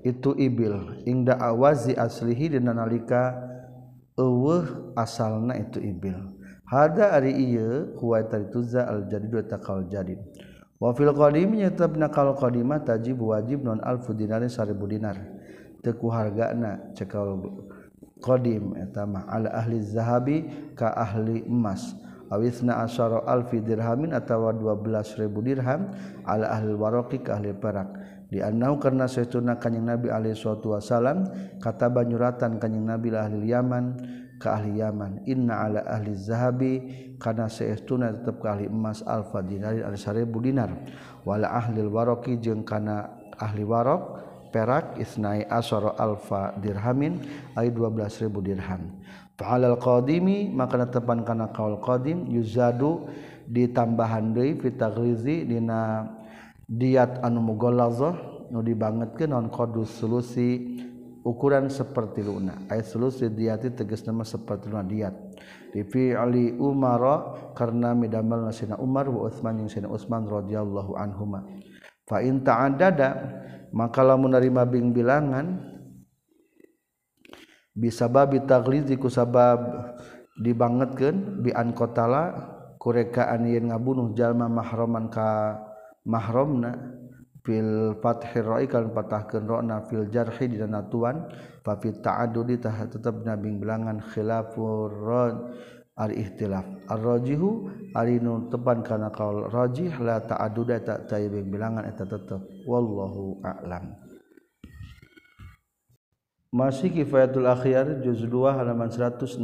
Itu ibil ingda awazi aslihi dina nalika eueuh asalna itu ibil. hada ari ieu huwa tarituza al jadidu takal jadid. Wa fil qadim nyatabna kal qadimah tajib wajib non alfu dinari 1000 dinar. Teku hargana cekal qadim eta mah ala ahli zahabi ka ahli emas. Awisna asyara alfi dirhamin atawa 12000 dirham ala ahli waraqi ka ahli perak. Di annau karena saytuna kanjing nabi alaihi wasallam wasalam kata banyuratan kanjing nabi ahli yaman ka ahli Yaman inna ala ahli zahabi kana saestuna tetep ka ahli emas alfa dinari ada seribu dinar. Wala ahli waraqi jeung kana ahli waraq perak isnai asara alfa dirhamin ay 12000 dirham. Fa'alal qadimi maka tepan kana kaul qadim yuzadu ditambahan deui fi taghrizi dina diat anu mugallazah nu dibangetkeun non qadus sulusi ukuran seperti luna ayat sulusi diati tegas nama seperti luna diat. Rifi Ali Umar karena midamal nasina Umar wa Uthman yang sina Uthman radhiyallahu anhuma. Fa in ta'addada maka lamun narima bing bilangan bisa babi taglizi ku sabab dibangetkeun bi an qatala kurekaan yen ngabunuh jalma mahraman ka mahromna fil fathir ra'i kan patahkeun ra'na fil jarhi di tuan fa fi ta'addudi tah tetep nabing bilangan khilafur rad al ihtilaf ar-rajihu ari nu tepan kana kaul rajih la ta'adduda ta tayyibing bilangan eta tetep. Wallahu a'lam. Masih kifayatul akhyar juz 2 halaman 166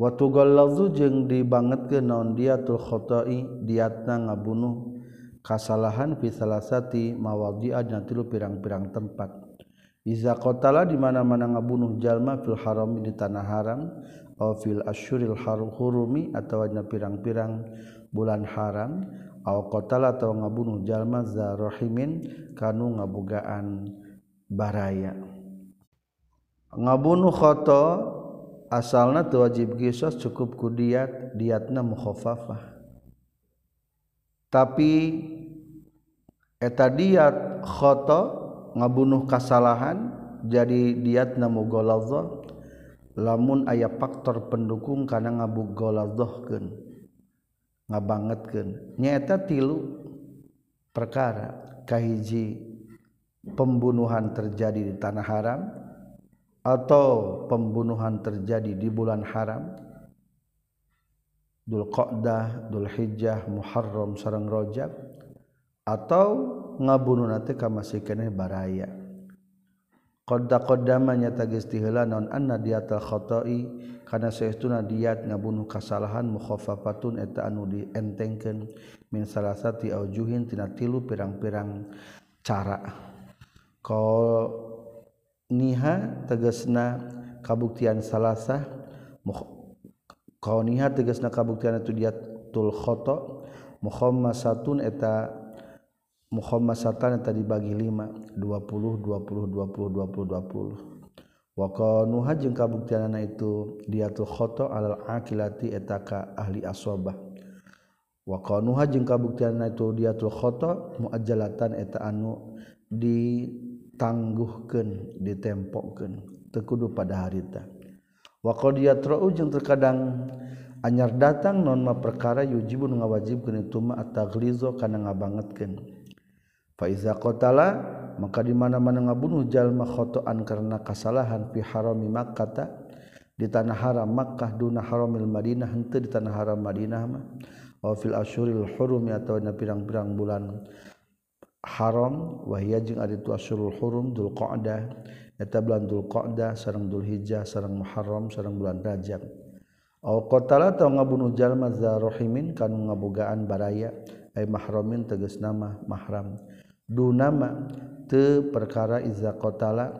Waktu galazu jeung dibangetkeun naon diatul khata'i diatna ngabunuh kasalahan fi salasati mawadhi'a dina tilu pirang-pirang tempat. Iza qatala di mana-mana ngabunuh jalma fil haram di tanah haram atau fil asyuril hurumi atau dina pirang-pirang bulan haram atau qatala atau ngabunuh jalma za rahimin kanu ngabogaan baraya. Ngabunuh khoto asalna tu wajib qisas cukup ku diat diatna mukhafafah tapi eta diat khoto ngabunuh kasalahan jadi diat namu lamun aya faktor pendukung karena ngabu ngabangetkeun. Nyaeta tilu perkara kahiji pembunuhan terjadi di tanah haram atau pembunuhan terjadi di bulan haram Dulqa'dah, Dulhijjah, Muharram sareng Rajab atau ngabunuh nanti masih keneh baraya. Qadda qaddama nyata geus tiheula non anna diatal khata'i kana saestuna diat ngabunuh kasalahan mukhaffafatun eta anu dientengkeun min salasati aujuhin tina tilu pirang-pirang cara. Qol niha tegasna kabuktian salasah kauniha tegas na kabuktian itu dia tul khoto Muhammad satun eta Muhammad satan eta dibagi lima dua puluh dua puluh dua puluh dua puluh dua puluh. Wa kanuha jeung kabuktianana itu dia tul khoto alal akilati etaka ahli asobah wa kanuha jeung kabuktianana itu dia tul khoto muajjalatan eta anu ditangguhkeun ditempokkan tekudu pada harita. waqdiatrojung terkadang anyar datang nonma perkara yujibun ngawajib ke ituma atlizo karena nga bangetken Faiza kotala maka dimana-mana ngabunuh jalmakhotoan karena kesalahan piharami makata di tanah haram Makkah duna haramil Madinah hente di tanah haram Madinah mah. Wa fil asyuril hurumi atau na pirang-pirang bulan haram wahia jeung ari tu asyurul hurum dzulqa'dah. eta bulan Dzulqa'dah sareng Dzulhijjah sareng Muharram sareng bulan Rajab. Aw qatala atau ngabunuh jalma zarhimin kanu ngabogaan baraya. Ay mahramin tegas nama mahram. Dunama teu perkara iza qatala.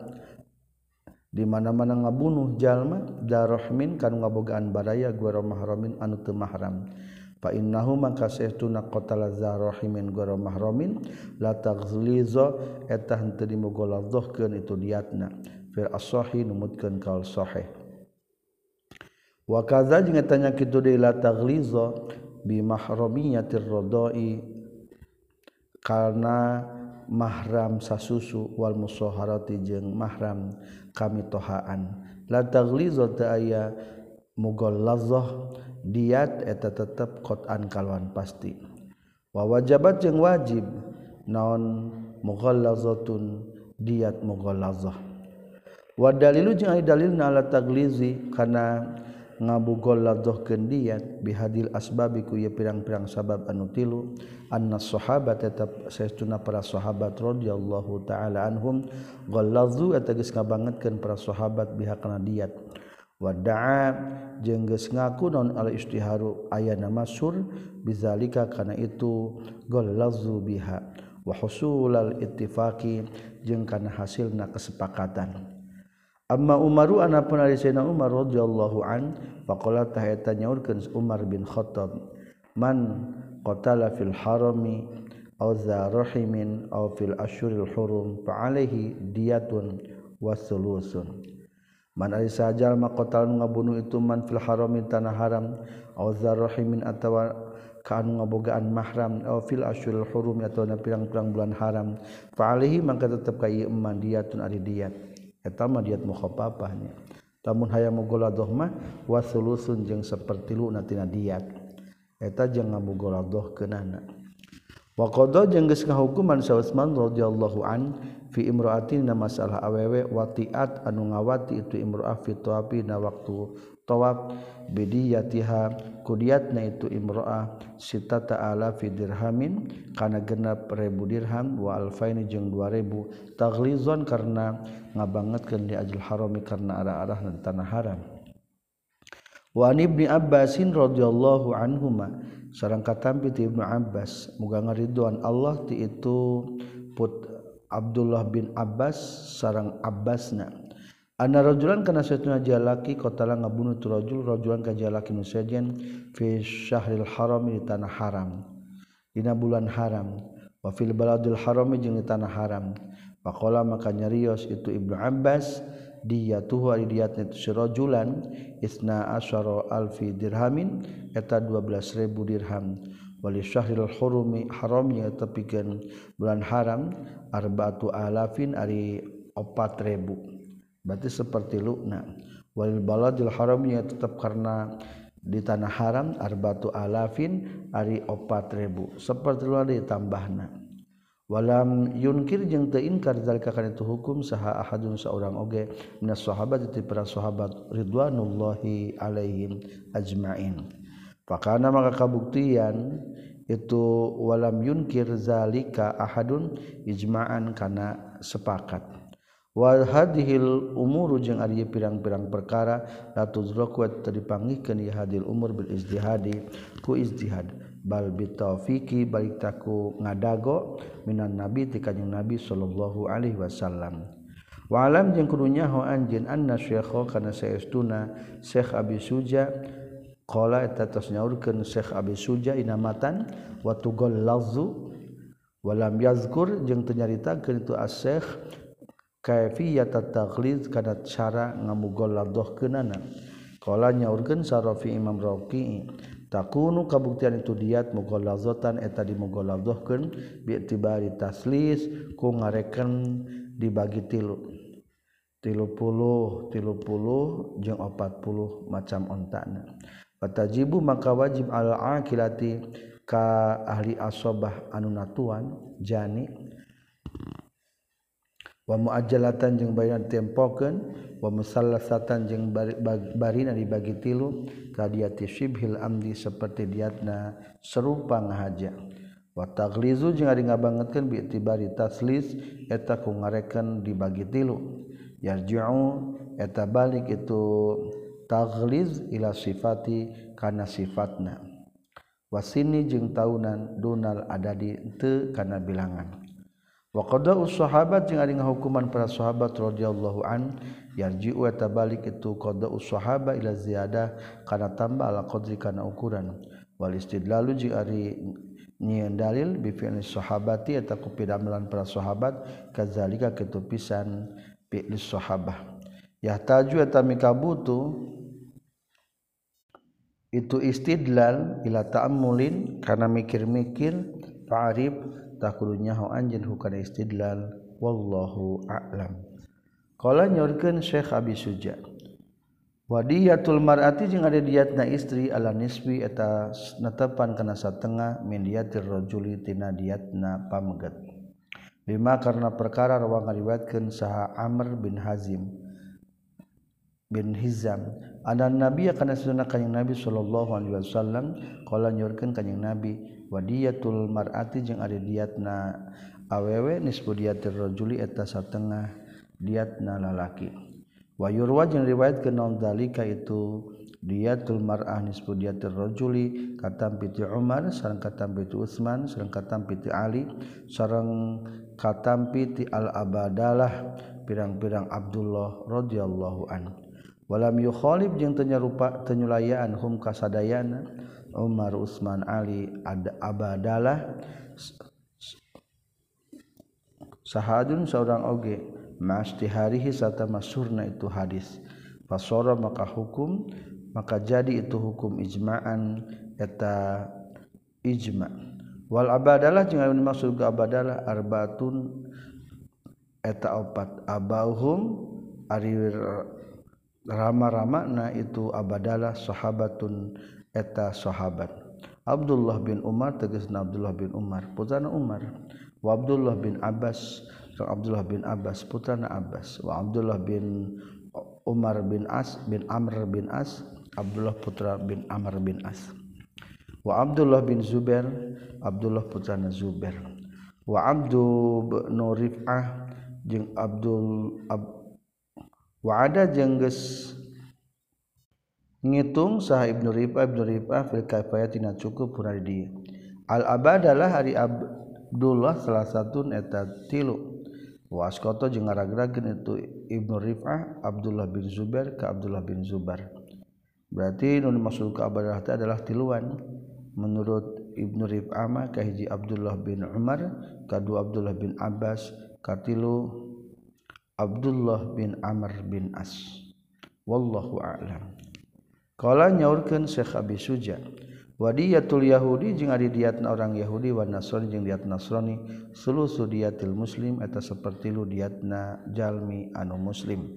Di mana-mana ngabunuh jalma darahmin kanu ngabogaan baraya gua mahramin anu teu mahram. innahu mangkauna kotalarahmin goro mahramin la taghlizo eta henteu dimugodohkan itu diatna fir numutkeun numutkan kal wa kadza jeung tanya kitu deui la taghliza bi mahramiyatir radai karena mahram sasusu wal musaharati jeung mahram kami tohaan la taghliza ta aya mugallazah diat eta tetap kotan kalwan pasti. Wa wajabat jeung wajib naon mughallazatun diat mughallazah wa dalilu jeung aya dalil na ala taglizi kana ngabughallazahkeun diat bihadil asbabi ku pirang-pirang sabab anu tilu anna sahabat tetap saestuna para sahabat radhiyallahu taala anhum ghallazu eta geus ngabangetkeun para sahabat biha kana diat. Wadaa jengges ngaku non ala istiharu aya nama sur bizalika karena itu golazu biha wa husulal ittifaqi jeung kana hasilna kesepakatan. Amma Umaru anak pun Sayyidina Umar radhiyallahu an faqala taheta nyaurkeun Umar bin Khattab man qatala fil harami aw za rahimin aw fil asyuril hurum fa alaihi diyatun wasulusun Man ari sajal maqtal ngabunuh itu man fil harami tanah haram aw zarrahimin atawa kaanu ngabogaan mahram aw fil asyuril hurum atawa na pirang-pirang bulan haram. Fa alihi maka tetep ka ieu man diatun ari diat. Eta mah diat mukhaffafahnya tamun hayang mugoladoh mah wasulusun jeung sapertilu tina diat. Eta jeung ngabogoladoh keunana. Wa qada jeung geus ngahukuman sa Utsman radhiyallahu an fi imroatina masalah awewe watiat anu ngawati itu imroah fi tawafi na waktu tawaf bidiyatiha kudiatna itu imroah sita ta'ala fi dirhamin kana genap ribu dirham wa alfaini jeung dua ribu. Taglizon karena ngabangetkeun di ajil harami karena arah-arah dan tanah haram. Wa ibni abbasin radhiyallahu anhuma sareng katampi ti ibnu abbas muga ngaridhoan Allah ti itu put Abdullah bin Abbas sarang Abbasna. Ana rajulan kana satunya jalaki qatala ngabunuh tu rajul rajulan ka jalaki musejen fi syahril haram di tanah haram. Dina bulan haram. Wa fil baladil haram jeung di tanah haram. Faqala maka nyarios itu Ibnu Abbas dia tuh ari diatna itu sirajulan isna asyara alfi dirhamin eta 12000 dirham. wali syahril hurumi haramnya tepikeun bulan haram arba'atu alafin ari 4000 berarti seperti lukna. Wal baladil haramnya tetap karena di tanah haram arba'atu alafin ari 4000 seperti lu ada tambahna walam yunkir jeung teu inkar zalika kana itu hukum saha ahadun saurang oge minas sahabat ti para sahabat ridwanullahi alaihim ajmain. Fakana maka kabuktian itu walam yunkir zalika ahadun ijma'an kana sepakat. Wal hadhil umuru jeung ari pirang-pirang perkara la tuzraku terdipanggihkeun ieu hadil umur bil ijtihadi ku ijtihad. Bal bitaufiqi balik taku ngadago minan nabi ti kanjing nabi sallallahu alaihi wasallam. Wa alam jeung kudu nyaho anjeun anna syekha kana saestuna syekh abi suja Qala eta tos nyaurkeun Syekh Abi Suja inamatan wa tughallazu wa lam yazkur jeung teu nyaritakeun itu Syekh kaifiyat at-taghlid kana cara ngamughalladhkeunana qala nyaurkeun sarafi Imam Rafi'i takunu kabuktian itu diat mughalladhatan eta dimughalladhkeun bi'tibari taslis ku ngareken dibagi tilu. Tilu puluh tilu puluh jeung opat puluh macam ontana. Fatajibu maka wajib al-akilati ka ahli asobah anu natuan jani. Wa muajalatan jeung bayan tempokeun wa musallasatan jeung barina dibagi tilu kadiyati syibhil amdi seperti diatna serupa ngahaja. Wa taglizu jeung ari ngabangetkeun bi itibari taslis eta ku ngareken dibagi tilu. Yarji'u eta balik itu Takliz ila sifati kana sifatna wasini jeung taunan dunal adadi teu kana bilangan. Wa qada'us sahabat jeung ari ngahukuman para sahabat radhiyallahu an yarji wa tabalik itu qada'us sahaba ila ziyadah kana tambah ala qadri kana ukuran. Wal istidlalu jeung ari nyieun dalil bi fi'li sahabati eta ku pidamlan para sahabat kazalika kitu pisan fi'li sahabah. Yahtaju eta mikabutu itu istidlal ila ta'ammulin karena mikir-mikir fa'rib takudunya hu anjeun hukana istidlal. Wallahu a'lam. Qala nyorkeun Syekh Abi Suja. Wadiyatul mar'ati jeung ada diatna istri ala nisbi eta netepan kana satengah min diatir rajuli tina diatna pamegat lima karena perkara rawang ngariwayatkeun saha Amr bin Hazim. Bin Hizam. Ada nabi kana sunah kanjing Nabi sallallahu alaihi wasallam nyorkeun kanjing Nabi wadiyatul mar'ati jeung ada diatna awewe nisbu diatir rajuli eta satengah diatna lalaki. Wa yurwa riwayatkeun naon dalika itu diatul mar'ah nisbu diatir rajuli katam piti Umar sareng katam piti Utsman sareng katam piti Ali sareng katam piti al abadalah pirang-pirang Abdullah walam yukholib jeung tenyerupa tenyulayaan hum kasadayana Umar Utsman Ali ada abadalah. Sahadun seorang oge mastiharihi serta masurna itu hadis. Fasora maka hukum maka jadi itu hukum ijma'an eta ijma. Wal abadalah jeung anu dimaksud ke abadalah arbaatun eta opat abauhum ari rama-ramakna itu abadalah sahabatun eta sahabat. Abdullah bin Umar tegasna Abdullah bin Umar putrana Umar. Wa Abdullah bin Abbas sang Abdullah bin Abbas putrana Abbas. Wa Abdullah bin Umar bin As bin Amr bin As Abdullah putra bin Amr bin As. Wa Abdullah bin Zubair Abdullah putrana Zubair. Wa Abdul bin Rif'ah jeung Abdul Ab waada jengges ngitung sah Ibnu Rifa Ibnu Rifa fil kafayatina cukup pura di al abadalah hari Abdullah salah satu eta tilu. Waskoto jeung ngaragrageun itu Ibnu Rifa Abdullah bin Zubair ka Abdullah bin Zubair. Berarti nun masuk ke abadalah itu adalah tiluan. Menurut Ibnu Rifa mah kahiji Abdullah bin Umar kedua Abdullah bin Abbas katilu Abdullah bin Amr bin As. Wallahu a'lam. Qala nyaurkeun Syekh Abi Suja wadiyatul yahudi jeung ari diatna orang yahudi wan nasrani jeung diat nasrani sulusu diatil muslim eta saperti lu diatna jalmi anu muslim.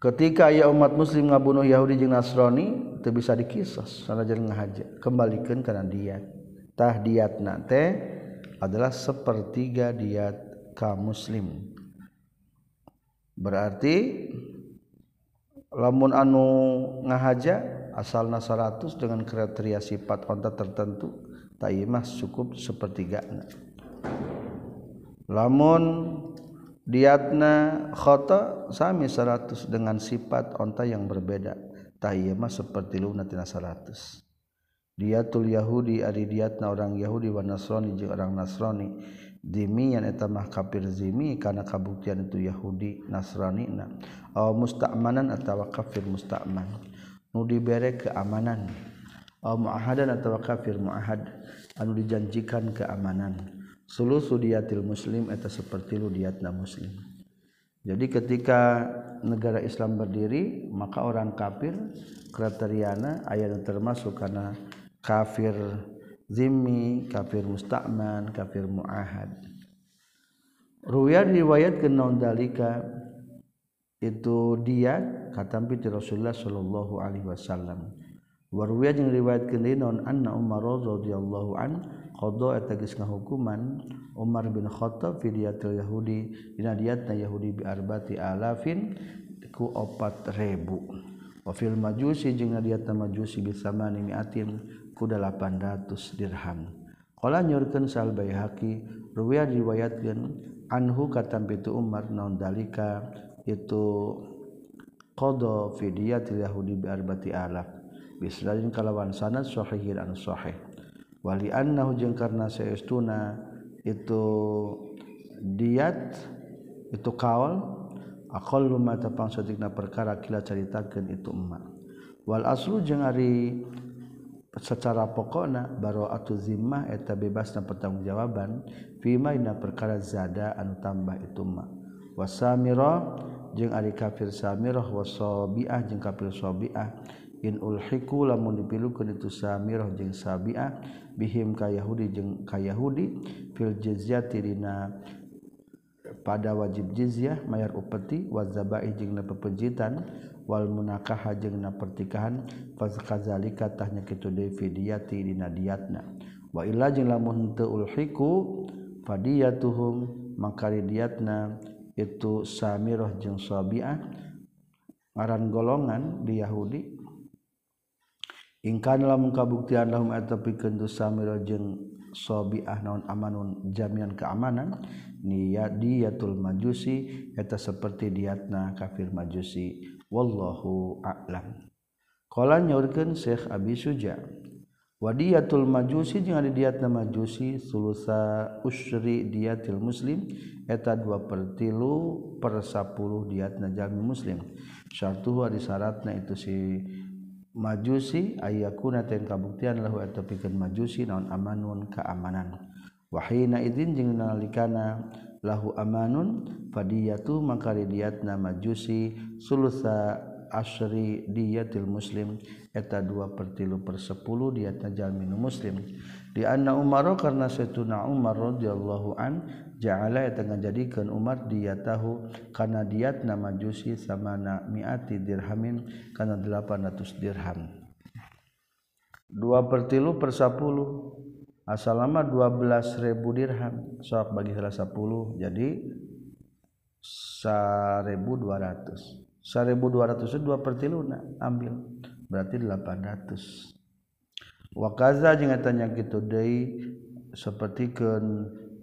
Ketika aya umat muslim ngabunuh yahudi jeung nasrani teu bisa dikisas sanajan ngahaja kembalikan kana diat tah diatna teh adalah sepertiga diat kaum muslim. Berarti lamun anu ngahaja asalna 100 dengan kriteria sifat onta tertentu tak mah cukup sepertiga lamun diatna khata sami 100 dengan sifat onta yang berbeda tayyamah seperti luna tina 100 diatul yahudi ari diatna orang yahudi wa nasrani jeung orang nasrani. Dimi yang eta mah kafir zimi karena kabuktian itu yahudi nasrani na. Aw musta'manan atawa kafir musta'man. Nu dibere keamanan aw muahadan atawa kafir muahad. Anu dijanjikan keamanan sulusu diatil muslim eta seperti lu diatna muslim. Jadi ketika negara Islam berdiri maka orang kafir kriteriana ayat termasuk karena kafir zimmi kafir musta'man kafir muahad. Ruya riwayat ke dalika itu dia kata Rasulullah sallallahu alaihi wasallam. Waruya jeung riwayat ke non anna Umar radhiyallahu an hukuman Umar bin Khattab fidiatul Yahudi. Dina diatna Yahudi bi arbati alafin ku opat ribu. Wa fil majusi jeung diatna majusi bisa mani miatin ku 800 dirham. Qala nyurkeun sal baihaqi ruwiya riwayatkeun anhu katam itu Umar naon dalika? Itu qada fidiatul Yahudi bi arbati alaf. Bisradin kalawan sanad sahihin an sahih. Wali annahu jeung karna saestuna itu diat itu kaul aqallu ma tapang satikna perkara kila caritakeun itu emak. Wal aslu jeung ari secara pokona baroatu zimah eta bebasna pertanggungjawaban fima ina perkara zada anu tambah itu ituma wasamiro jeung ari kafir samiroh wasobiah jeung kafir sobiah in ulhiku lamun dipilukeun itu samirah jeung sabiah bihim ka yahudi jeung ka yahudi fil jizyati dina pada wajib jizyah mayar upeti wa zabaih jeung pepejitan wal munakah jeung na pertikahan fazkazalikatahnya kitu deui fidyati dina diatna. Wa illa jeung lamun teu ulhiku fadiyatuhum maka diatna itu samirah jeung sabiah ngaran golongan di Yahudi. Ingkan lamun kabuktian lahum eta pikeun tu samirah jeung sobiah naon amanun jamian keamanan niat diatul majusi eta seperti diatna kafir majusi. wallahu a'lam. Qala nyaurkeun Syekh Abi Suja wadiyatul majusi jeung ada diatna majusi sulusa usri diatil muslim eta 2 per 3 per 10 diatna jami muslim. Syartuhu ari syaratna itu si majusi ayakuna teng kabuktian lahu eta pikeun majusi naon amanun keamanan. wahina izin jeung nalikana lahu amanun fadiyatu maka diyatna majusi sulusa asri diyatil muslim eta dua per tilu per sepuluh diatna jalminu muslim. Di anna umaro karena setuna umar radhiyallahu an ja'ala eta ngajadikeun umar diyatahu kana diatna majusi samana miati dirhamin kana 800 dirham. Dua per tilu per sepuluh. asal 12.000 dirham sok bagi salah 10 jadi 1200 1200 itu 2 per tiluna ambil. Berarti 800 wakaza jeung tanya gitu deui seperti ke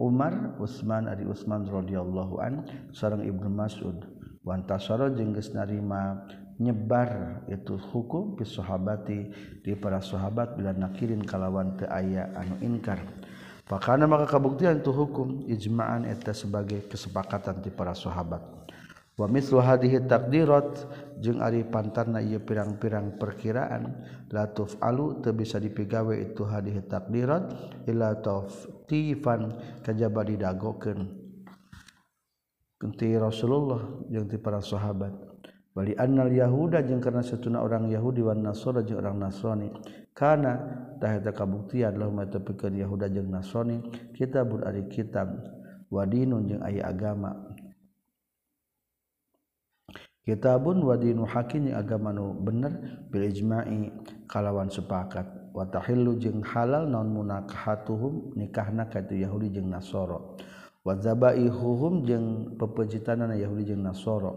Umar Utsman Ari Utsman radhiyallahu an sareng Ibnu Mas'ud. Wa antasara jeung geus narima nyebar itu hukum pisohabati di para sahabat bila nakirin kalawan teu aya anu inkar Pakana maka kabuktian itu hukum ijma'an eta sebagai kesepakatan di para sahabat. Wa mislu hadhihi taqdirat jeung ari pantarna ieu pirang-pirang perkiraan la tuf'alu teu bisa dipigawe itu hadhihi taqdirat illa tawtifan kajaba didagokeun. Kunti Rasulullah jeung ti para sahabat. Bali annal yahuda jeung karena satuna orang Yahudi wan Nasara jeung orang Nasrani. Kana tah eta kabuktian lahum Yahuda jeung Nasrani kitabun ari kitab wadinun jeung aya agama. Kitabun wa dinu hakim agama nu bener bil ijma'i kalawan sepakat. Wa tahillu jeung halal non munakahatuhum nikahna ka Yahudi jeung Nasara wa zabaihuhum jeung Yahudi jeung Nasara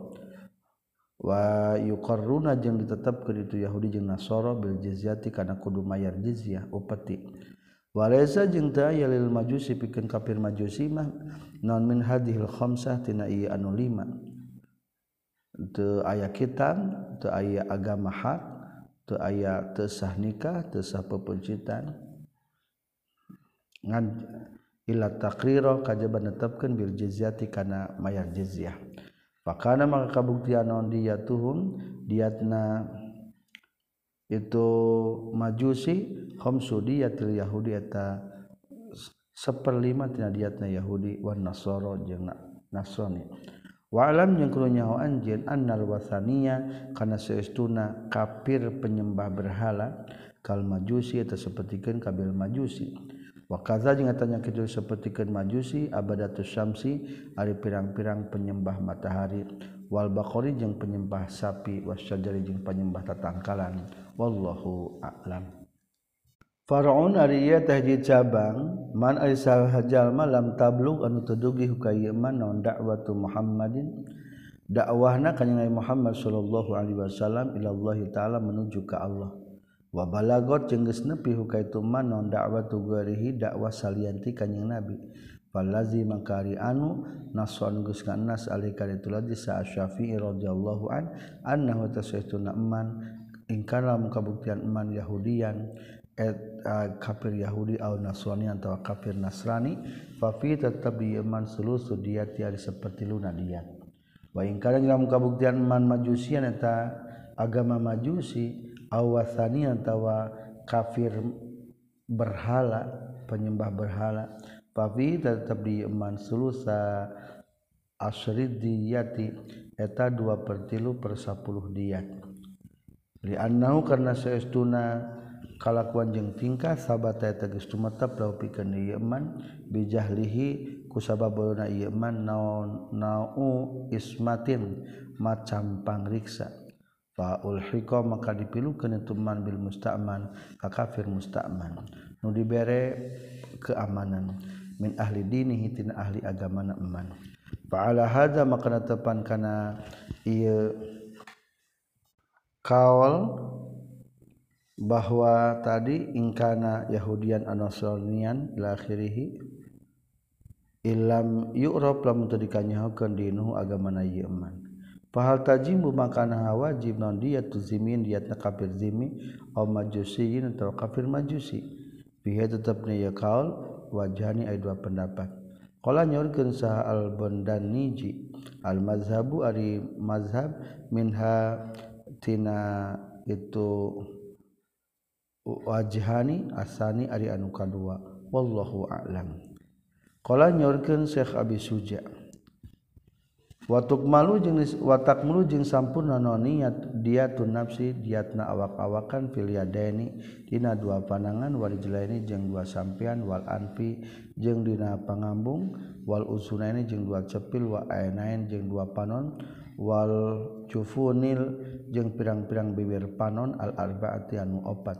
wa yuqarruna jeung ditetepkeun itu Yahudi jeung Nasara bil jizyati kana kudu mayar jizyah upeti. Walaysa jeung teu aya lil majusi pikeun kafir majusi mah non min hadhil khamsah tina ieu anu lima. Teu aya kitan teu aya agama hak teu aya teu sah nikah teu sah pepencitan. Ngan ila taqrira kajaba netepkeun bil jizyati kana mayar jizyah. Pakana maka kabuktian non dia tuhum diatna itu majusi khamsu diatil Yahudi eta seperlima tina diatna Yahudi wan Nasoro jeung Nasrani. Wa alam jeung kudu nyaho anjeun annal wasania kana saestuna kafir penyembah berhala kal majusi eta sapertikeun kabil majusi wakaza jeung tanya kitu sepertikan majusi abadatus syamsi ari pirang-pirang penyembah matahari wal baqari jeung penyembah sapi wasyajari jeung penyembah tatangkalan. Wallahu a'lam. Faraun Arya tahji cabang man aisal hajal malam tablug anu tedugi hukayeman non dakwatu Muhammadin? Dakwahna kanjeng Muhammad sallallahu alaihi wasallam ila Allah taala menuju ke Allah wabalagot jengges nepi huka itu manon dakwah tugarihi dakwah salianti kanyang nabi. Falazi mangkari anu nason geus ka nas ali ka itu lagi sa syafi'i radhiyallahu an annahu tasaytuna man ingkara kabuktian iman yahudian et uh, kafir yahudi au nasrani atau kafir nasrani fa fi tetap di iman sulusu dia tiari seperti luna dia. Wa ingkara kabuktian iman majusian eta agama majusi awasani atau kafir berhala penyembah berhala. Fafi tetap di iman seluruh asrid diyati eta dua per tilu per sepuluh diat li annahu karena seestuna kalakuan jeung tingkah sahabat teges tumetep lau pikeun ieu eman bijahlihi sababna ieu eman naon nau ismatin macam pangriksa ulhiko maka dipilukan ituman Bil mustaman kakafir mustaman. Nu dibere keamanan. Min ahli dini hitin ahli agama na eman. Paala hada maka tepan kana iya kawal bahwa tadi ingkana Yahudian anosonian lakhirihi ilam yu'rab lam tadi hukum dinuh agama na ieu aman pahal tajimu makan wajib non dia tuzimin diat na kafir zimi au majusiyin atau kafir majusi. Biha tetap ya kaul wajhani ay dua pendapat. Qala nyorkeun saha al niji al mazhabu ari mazhab minha tina itu wajhani asani ari anu kadua. Wallahu a'lam. Qala nyorkeun Syekh Abi Suja watuk malu jenis watak mulu jeung sampurna non niat dia tu nafsi diatna awak-awakan filiadaini dina dua panangan wal jelaini jeung dua sampean wal anfi jeung dina pangambung wal usunaini jeung dua cepil wa ainain jeung dua panon wal cufunil jeung pirang-pirang bibir panon al arbaati anu opat.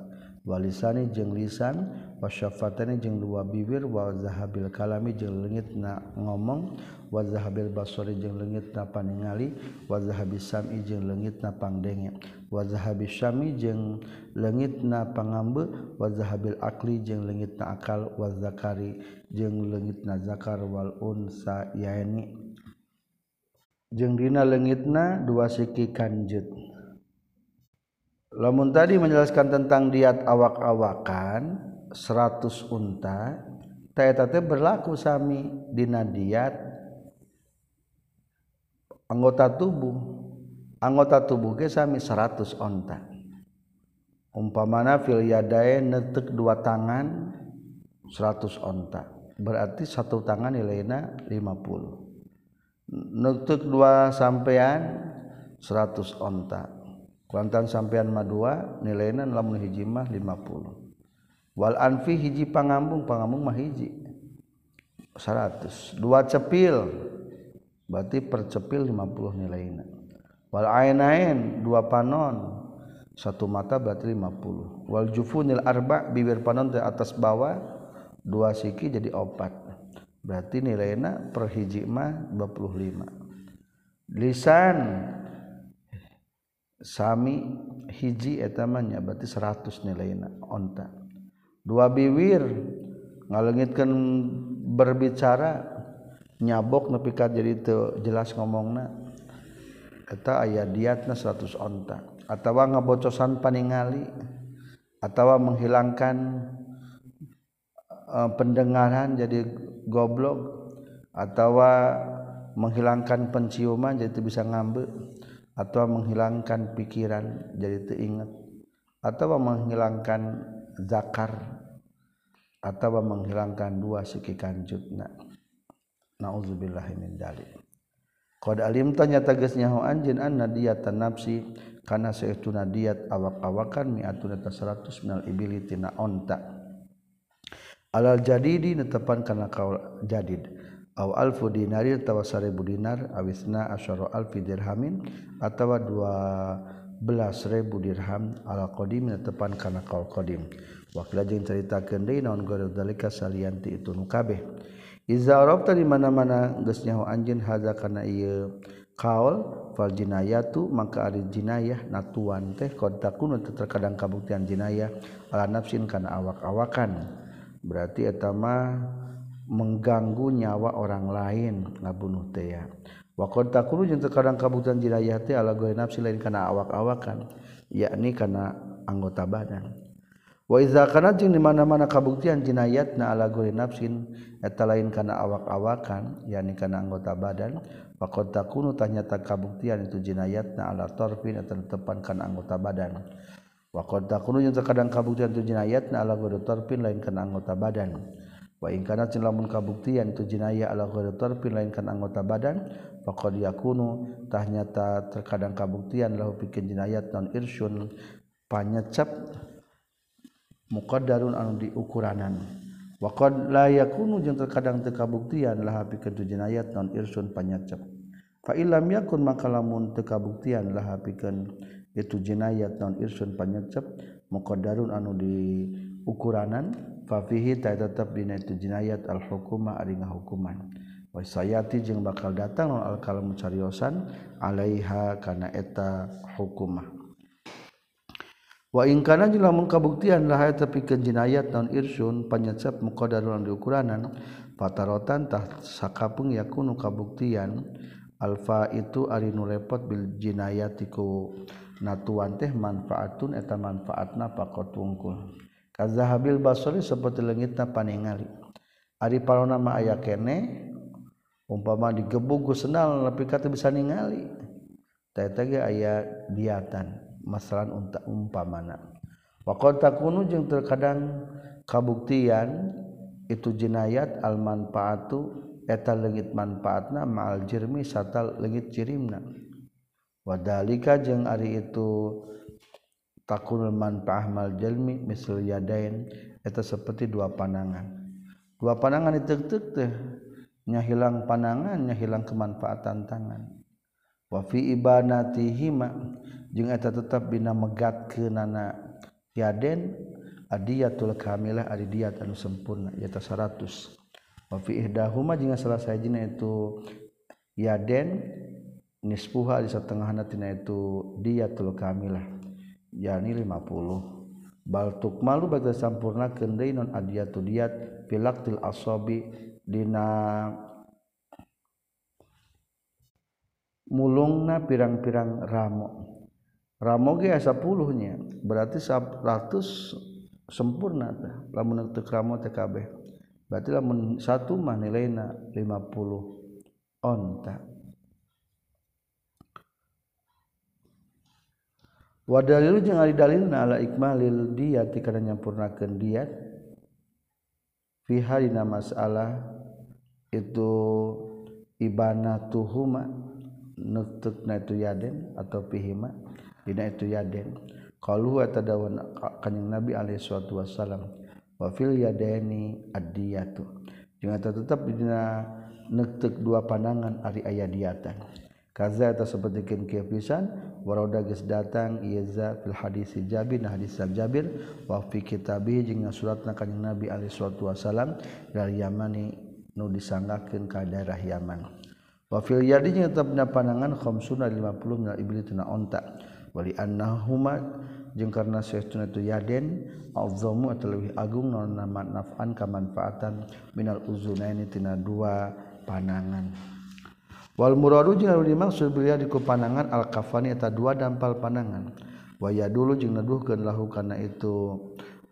walisani jeung lisan wasyafatani jeung dua bibir wa zahabil kalami jeung leungit na ngomong wa zahabil basori jeung leungit na paningali wa zahabis sam'i jeung leungit na pangdenge wa zahabis syami jeung leungit na pangambe wa zahabil akli jeung leungit na akal wa zakari jeung leungit na zakar wal unsa yaini jeung dina leungitna dua siki kanjut lamun tadi menjelaskan tentang diat awak-awakan 100 unta eta teh berlaku sami dina diat anggota tubuh. Anggota tubuh ge sami 100 onta umpamana fil yadain netek dua tangan 100 onta berarti satu tangan nilainya 50 netek dua sampean 100 onta kuantan sampean mah dua nilainya lamun hiji mah 50 wal anfi hiji pangambung pangambung mah hiji. 100 dua cepil berarti percepil 50 nilainya. Wal ainain dua panon satu mata berarti 50 wal jufunil arba bibir panon di atas bawah dua siki jadi opat. Berarti nilainya per hiji mah 25 lisan Sami hiji etamanya berarti 100 nilainya onta. Dua biwir ngalengitkan berbicara nyabok nepi ka jadi teu jelas ngomongna. Eta aya diatna 100 onta atawa ngabocosan paningali atawa menghilangkan uh, pendengaran jadi goblok atawa menghilangkan penciuman jadi bisa ngambil atau menghilangkan pikiran jadi teringat. Atau menghilangkan zakar. Atau menghilangkan dua siki kanjutna naudzubillah min dalik. Qad alimta tagasnya ho anjeun anna diyatan nafsi. Kana saestuna diat awak-awakan mi'atun ta 100 minal ibili tina onta. Alal jadidi netepan kana kaul jadid aw alfu dinari tawa seribu dinar awisna asyara alfi dirhamin atawa dua belas ribu dirham ala qadim tepan kana kaul qadim wakila jeung caritakeun deui naon guru dalika salian ti itu nu kabeh. Iza arabta di mana-mana geus nyaho anjeun hadza kana ieu kaul fal jinayatu maka ari jinayah natuan teh qad takunu terkadang kabuktian jinayah ala nafsin kana awak-awakan. Berarti eta mah mengganggu nyawa orang lain ngabunuh tea wakon takulu yang terkadang kabutan jirayati ala goy nafsi lain karena awak-awakan yakni karena anggota badan. Wa iza kana jeung di mana-mana kabuktian jinayatna ala goy nafsin eta lain karena awak-awakan yakni karena anggota badan. Wakon takunu tanyata kabuktian itu jinayatna ala torfin eta tetepan karena anggota badan. Wakon takunu yang terkadang kabuktian itu jinayatna ala goy torfin lain karena anggota badan. lamun kabuktian itu jenaya alatorpin lainkan anggota badan pokok dia kuntahnyata terkadang kabuktian lalu bikin jenayat non Irsyun panyecap muka darun anu di ukuranan wakon layak kuno yang terkadang tekabuktian lah pikan tu jenayat non Irsyun panyecap. Fa'ilam yakun maka lamun tekabuktian lah pikan itu jenayat non Irsyun panyecap muka darun anu di ukuranan fafihi ta tetap dina itu jinayat al hukuma ari ngahukuman wa sayati jeung bakal datang al kalam cariosan alaiha kana eta hukumah wa in kana lamun kabuktian lah eta pikeun jinayat non irsun panyecep muqaddarun diukuranan patarotan tah sakapeung yakunu kabuktian alfa itu ari nu repot bil jinayatiku. Natuan teh manfaatun eta manfaatna pakot wungkul kazahabil basori seperti lengitna paningali ari palona mah aya kene umpama digebuk ku sendal tapi kata bisa ningali. Eta ge aya biatan masalah unta umpamana. Wa qad takunu jeung terkadang kabuktian itu jinayat al manfaatu eta leungit manfaatna ma'al jirmi satal leungit cirimna wadalika jeung ari itu takul manfaahmal jalmi misal yadain eta seperti dua panangan dua panangan ditetek teh nya hilang panangan nya hilang kemanfaatan tangan. Wa fi ibanatihima jeung eta tetap bina megatkeunana yaden adiyatul kamilah adiyat anu sempurna eta 100 wa fi ihdahuma jeung salah sajina itu yaden nisfuha di satengahna tina itu diyatul kamilah. Yani 50 baltuk malu bagi sampurna kendai non adiyatu diat filaktil asobi dina mulungna pirang-pirang ramo. Ramo ge asa puluhnya berarti 100 sempurna lamun teu ramo teh kabeh. Berarti lamun satu mah nilainya 50 onta wa dalilu jeung ari dalilna ala ikmalil diyat kana nyampurnakeun diyat fi halina masalah itu ibanatuhuma nutukna itu yaden atau pihima dina itu yaden. Qalu wa tadawan kanjing nabi alaihi wasallam wafil yadeni adiyatu jeung eta tetep dina nektek dua pandangan ari aya diatan kaza eta sapertikeun kieu pisan warada geus datang iza fil hadis Jabir nah hadis Jabir wa fi kitabih jeung suratna kanjing Nabi alaihi salatu wasalam dari Yamani nu disanggakeun ka daerah Yaman. Wa fil yadi jeung tetepna pandangan khamsuna 50 minal ibli tuna onta. Wali annahuma jeung karena saestuna itu yaden azzamu atau lebih agung nama naf'an kamanfaatan minal uzunaini tina dua panangan wal muradu jeung anu dimaksud beliau di panangan al kafani eta dua dampal panangan wa dulu jeung naduhkeun lahu kana itu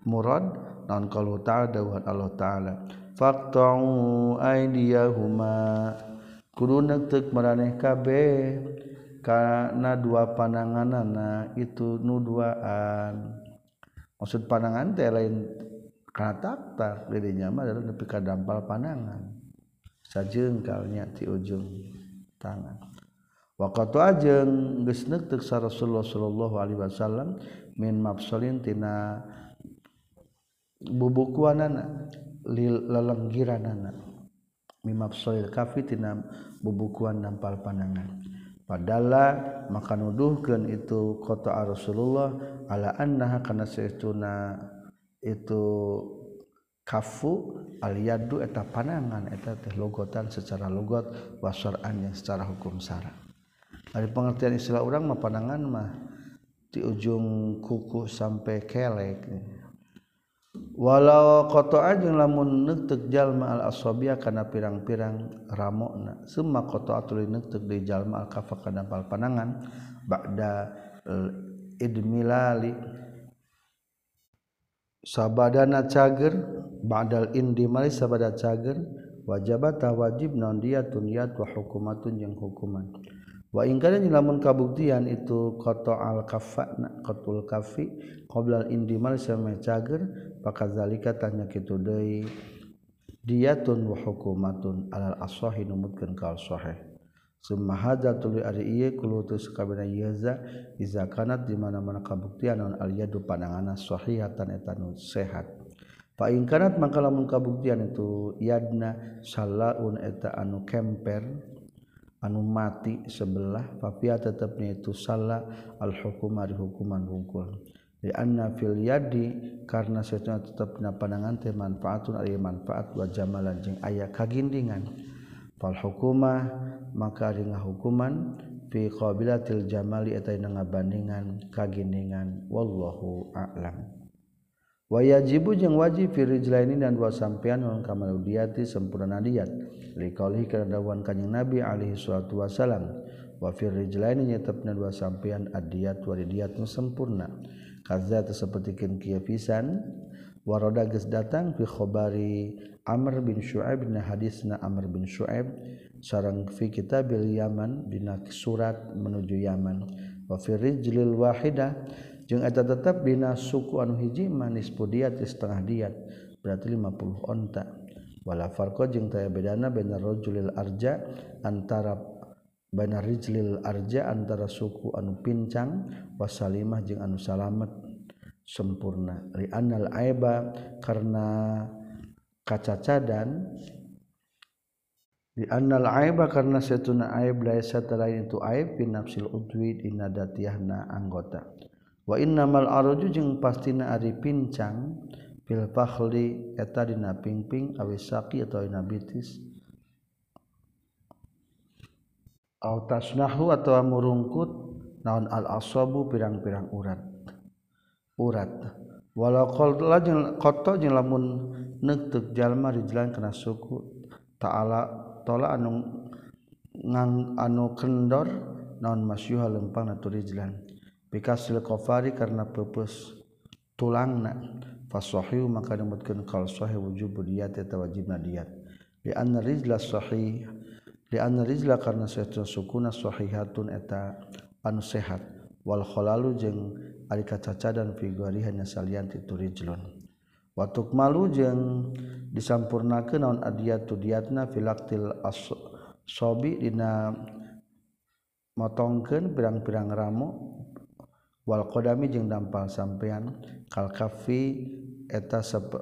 murad non qalu ta'ala dawuhan Allah taala. Faqta'u aydiyahuma. Kudu nektek maraneh kabeh karena dua panangan anak itu nuduaan. Maksud panangan teh lain kata tak dirinya mah adalah nepi ka dampal panangan sajengkalnya ti ujung tangan. Waktu ajeng gesnek teksa Rasulullah Shallallahu Alaihi Wasallam min mafsolin tina bubukuanana lelenggiranana min mafsolil kafi tina bubukuan nampal pandangan. Padala maka nuduhkeun itu kota Rasulullah ala annaha kana saytuna itu kafu aliyadu eta panangan eta teh logotan secara logot wasar'an yang secara hukum sara. Dari pengertian istilah orang mah panangan mah di ujung kuku sampai kelek. Walau koto aja lamun nektek jalma al asobia karena pirang-pirang ramokna semua koto atuli nektek di jalma al kafa karena pal panangan bakda eh, idmilali. Sabadana cager ba'dal indimali sabada cager wajabata wajib non dia tunyat wa hukumatun yang hukuman. Wa ingkana lamun kabuktian itu koto al kafa kotul kafi qoblal indimal sama cager pakazalika tanya kitu deui diyatun wa hukumatun alal asahi numutkeun ka sahih Sumahaza tuli ari ieu kulutus kabina yaza iza kanat di mana-mana kabuktian naon al yadu pandanganna sahihatan eta nu sehat. Fa in kanat mangka lamun kabuktian itu yadna salaun eta anu kemper anu mati sebelah papia tetapnya itu salah al hukum di hukuman hukum. Di anna fil yadi karena sesuatu tetepna pandangan teh manfaatun ari manfaat wa jamalan jeung aya kagindingan. Fal hukumah maka ari hukuman. Fi qabilatil jamali eta ngabandingan kagindingan wallahu a'lam. Wayajibu jeung wajib firijlaini dan dua sampean non kamaludiyati sempurna diat. Liqaulihi kana dawan kanjing Nabi alaihi salatu wasalam wa firijlaini nyetepna dua sampean adiyat wa diyat nu sempurna kaza sapertikeun kieu pisan waroda geus datang fi khabari Amr bin Syu'aib na hadisna Amr bin Syu'aib sareng fi kitabil Yaman dina surat menuju Yaman. Wa fi rijlil wahidah jeung eta tetep dina suku anu hiji manis pudiat setengah diat berarti 50 onta. Wala farqa jeung taya bedana benar rajulil arja antara benar rijlil arja antara suku anu pincang wasalimah jeung anu salamet. Sempurna. Li annal aiba karena kacacadan di annal aiba karena satuna aib laisa lain itu aib. Fi nafsil udwi dina datiyahna anggota. Wa innamal arju jeung pastina ari pincang. Fil fakhli eta dina pingping awis saqi atau dina bitis. Au tasnahu atau murungkut naon al asabu pirang-pirang urat urat. Walau koto jeung lamun nektuk jalma rijlan kena suku ta'ala tola anu ngang anu kendor naon masyuha lempang natu rijlan bikasil kofari karena pepus tulangna. Fasahihu maka dimutkeun qal sahih wujub diyat eta wajibna diyat. Li anna rijla sahih li anna rijla karena saetu sukuna sahihatun eta anu sehat. Wal khalalu jeung alika cacadan figuri hanya salian titu rijlun watuk malu jeung disampurnakeun naon adiyatu diatna filaktil asobi dina motongkeun pirang-pirang ramu. wal kodami jeng dampal sampean kal kafi eta sepe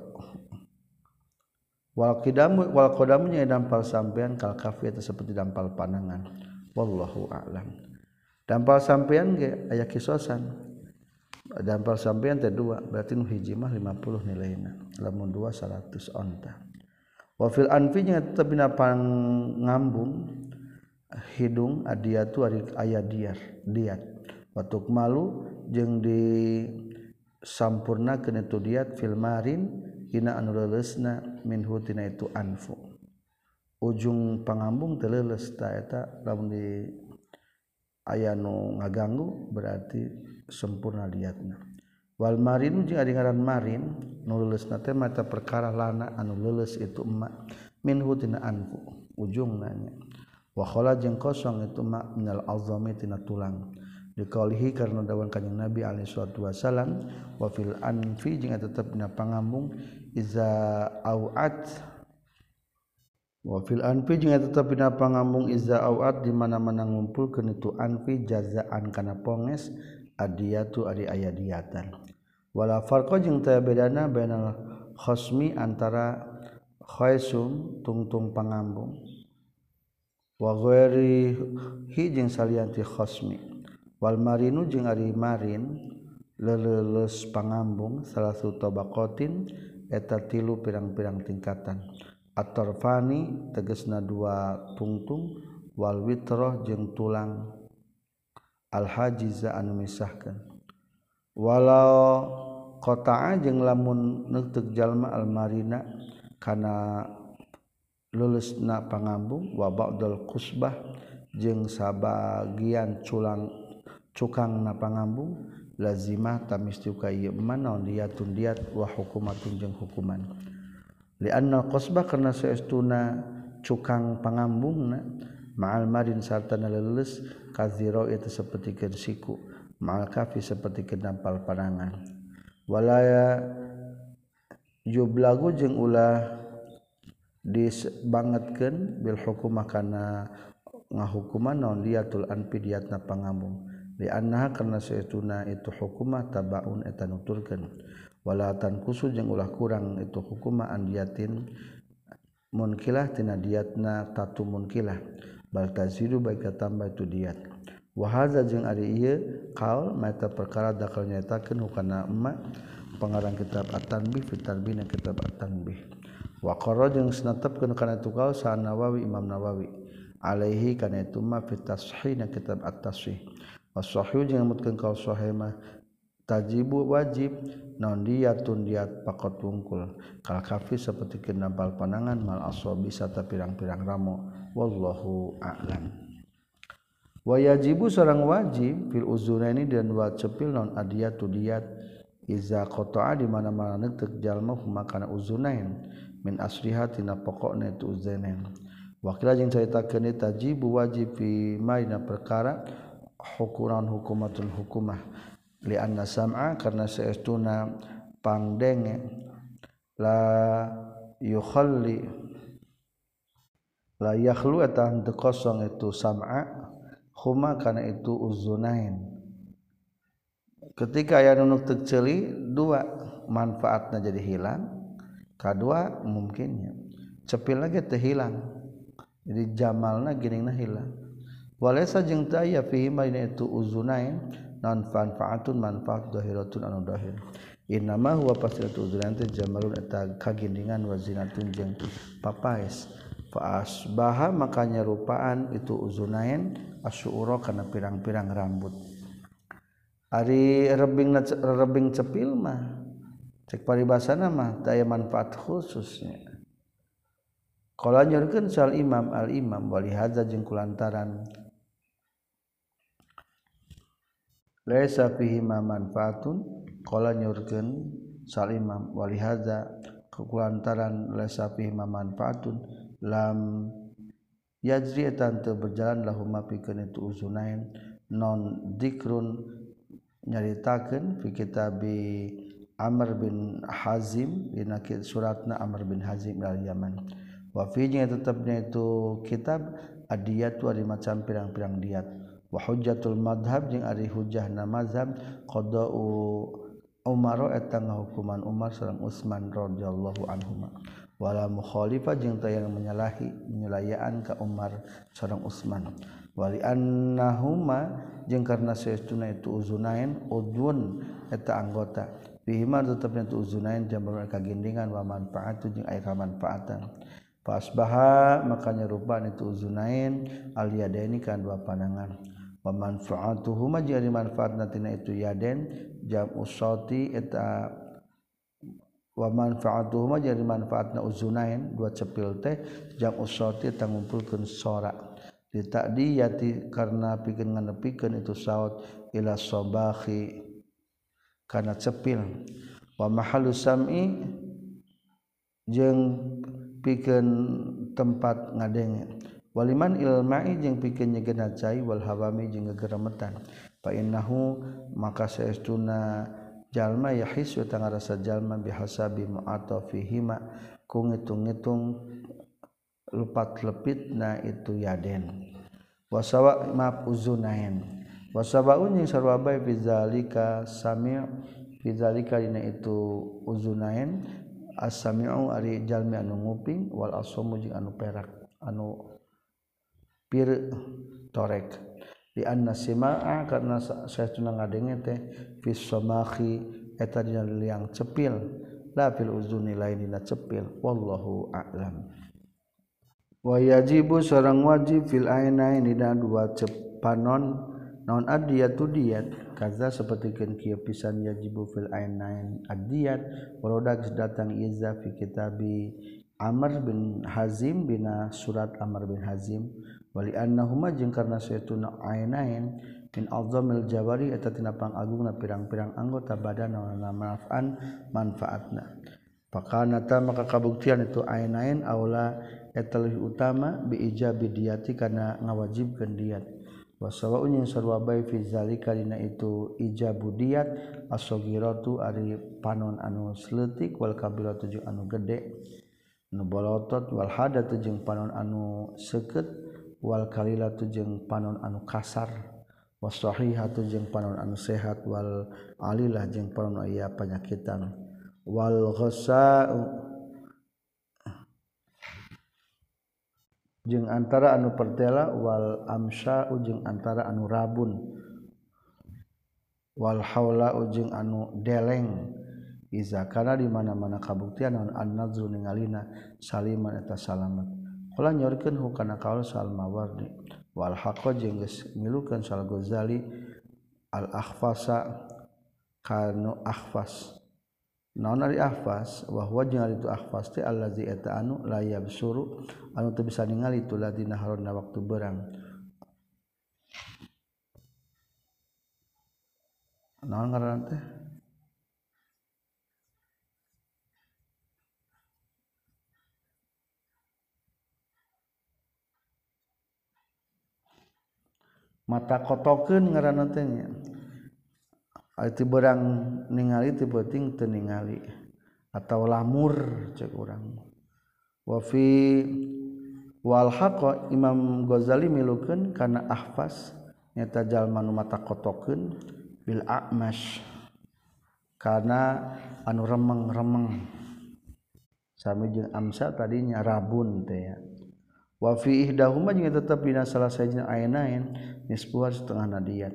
wal qidamu wal qadamu nya dampal sampean kal kafi eta seperti dampal panangan wallahu a'lam. Dampal sampean ge aya kisosan. dampal sampean teh dua berarti nu hiji mah 50 nilaina lamun dua 100 onta. Wa fil anfi jeung tetep dina pangambung hidung adiatu ari aya diar diat. Watuk malu jeung di sampurna kana tu diat fil marin dina anu leulesna minhu tina itu anfu. Ujung pangambung teu leuleus ta eta lamun di aya nu ngaganggu berarti sempurna diatna wal marinu jeung ari ngaran marin nu lelesna teh mata perkara lana anu leles itu emak min hutina anfu ujung nanya wa khala jeung kosong itu mak minal azami tina tulang. Dikalihi karena dawan kanjeng Nabi alaihi salatu wasalam wa fil anfi jeung tetep dina pangambung iza auat wa fil anfi jeung tetep dina pangambung iza auat di mana-mana ngumpulkeun itu anfi jazaan kana ponges adiyatu ari aya diatan. Wala farqa jeung teu bedana bainal khosmi antara khaisum tungtung pangambung. Wa ghairi hi jeung salianti khosmi. Wal marinu jeung ari marin leleles pangambung salah satu bakotin eta tilu pirang-pirang tingkatan. Atorfani tegesna dua tungtung wal witroh jeung tulang alhajiza anu misahkan walau kota jeung lamun nutuk jalma almarina kana lulus na pangambung wa ba'dal kusbah jeung sabagian culang cukang na pangambung lazimah tamistu kayeu manaon diatun diat wa hukumatun jeung hukuman. Li anna qasbah karna saestuna cukang pangambungna ma'al marin sarta nalelus kaziro itu seperti siku ma'al kafi seperti kenampal panangan. Walaya jublagu jeung ulah dibangetkeun bil hukumah kana ngahukuman non diatul anfi diatna pangambung. Li karena saytuna itu hukumah tabaun eta nuturkeun. Walatan tankusu jeung ulah kurang itu hukumah andiatin munkilah tina diatna tatu munkilah. baltazidu baik tambah itu diat wahaza jeung ari ieu kaul mata perkara dakal nyatakeun hukana emma pengarang kitab at-tanbih fi tarbina kitab at-tanbih. Wa qara jeung sanatepkeun kana tu kaul sa Nawawi Imam Nawawi. Alaihi kana itu ma fi tashihna kitab at-tashih. Wasahih jeung mutkeun kaul sahih mah tajibu wajib non diatun diat pakot wungkul kal kafi seperti kenampal panangan mal asobi sata pirang-pirang ramo wallahu a'lam. Wayajibu seorang wajib fil uzuna ini dan wa cepil non adiyatu diat. Iza qata'a di mana-mana netek jalma makana uzunain min asliha tina pokokna itu uzunain. Wakila jeung caritakeun tajibu wajib fi maina perkara hukuran hukumatul hukumah. Li anna sam'a karena saestuna pangdenge. La yukhalli la yakhlu eta henteu kosong itu sam'a huma kana itu uzunain. Ketika aya nu terceli dua manfaatna jadi hilang. Kedua mungkinnya. Cepil lagi teh hilang. Jadi jamalna giningna hilang. Walaysa jeung teu aya fihi itu uzunain non manfaatun manfaat dohiratun anu dohir. Innama huwa pasiratu uzuran teh jamalun eta kagindingan wa zinatun jeung papais faasbaha makanya rupaan itu uzunain asyura kana pirang-pirang rambut. Ari rebing rebing cepil mah cek paribasana mah daya manfaat khususnya. Kala nyurkeun sal imam al imam wali hadza jeung kulantaran. Laisa fihi ma manfaatun qala nyurkeun soal imam wali hadza kulantaran laisa fihi ma manfaatun lam yajri tante berjalan lahuma pikeun itu uzunain. Non dikrun nyaritakeun fi kitabi Amr bin Hazim dina suratna Amr bin Hazim dari Yaman. Wa fi tetapnya itu kitab adiyat wa macam pirang-pirang diat wa hujjatul madhab jeung ari hujjahna mazhab qada'u Umar eta ngahukuman Umar sareng Utsman radhiyallahu anhuma. wala mukhalifah jeung teu yang menyalahi menyulayaan ka Umar sareng Utsman. Wali annahuma jeung karna saestuna itu uzunain udun eta anggota. Bihima tetepna itu uzunain jambar kagindingan wa manfaatu jeung aya kamanfaatan fasbaha makanya nyerupaan itu uzunain aliyadaini kan dua pandangan. Wa manfaatuhuma jeung manfaatna tina itu yaden jam usati eta wa manfaatuhuma jadi manfaatna uzunain dua cepil teh jam usoti eta ngumpulkeun sora. Takdiyati karena pikeun nganepikeun itu saut ila sabahi kana cepil. Wa mahallu sam'i jeung pikeun tempat ngadenge. Waliman ilmai jeung pikeun nyegenna cai wal hawami jeung gegeremetan. Fa innahu maka saestuna jalma yahis eta rasa jalma bihasabi mu'atafihima ku ngitung-ngitung lupat lepitna itu yaden. Wasawa maaf uzunain wasabaun jeung sarwa bae bizalika sami' bizalika dina itu uzunain as-sami'u ari jalmi anu nguping wal asamu jeung anu perak anu pir torek. Di simaa karena saya tunang ngadenge teh fi samahi eta dina liang cepil. La fil uzuni lain dina cepil. Wallahu a'lam. Wa yajibu sareng wajib fil ainain dina dua cepanon. Naon adiyatu diat kaza sapertikeun kieu pisan yajibu fil ainain adiyat. Warodak datang iza fi kitabi Amr bin Hazim bina surat Amr bin Hazim wali annahuma jeung karna saytuna ainain min azamil jawari eta tina pangagungna pirang-pirang anggota badan anu manfaatan manfaatna. Pakana ta maka kabuktian itu ainain aula eta leuwih utama bi ijabi diati kana ngawajibkeun diat. Wasawa jeung sarwa bae fi zalika dina itu ijabu diat asogiratu ari panon anu sleutik wal kabiratu jeung anu gede. Nu bolotot wal hadatu jeung panon anu seukeut wal kalila jeung panon anu kasar wasahihatu jeung panon anu sehat wal alilah jeung panon aya panyakitan wal ghasa jeung antara anu pertela wal amsya jeung antara anu rabun wal haula jeung anu deleng. Iza kana di mana-mana kabuktian naon an-nazru ningalina saliman eta salamet. Kula nyorkeun hukana kaul Sal Mawardi wal haqqo jeung geus milukeun Sal Ghazali al akhfasa kanu akhfas naon ari akhfas wa huwa jeung ari tu akhfas teh allazi eta anu la yabsuru anu teu bisa ningali tu ladina haronna waktu berang naon ngaranna teh? mata kotoken ngaran tenya itu berang ningali itu penting teningali atau lamur cek orang wafi wal haqa Imam Ghazali milukeun kana ahfas nyata jalma nu mata kotokeun bil a'mash kana anu remeng-remeng. Sami jeung amsa tadinya rabun teh ya. Wa fi ihdahuma jeung tetep dina salah sajina ainain nisbuha setengah nadiat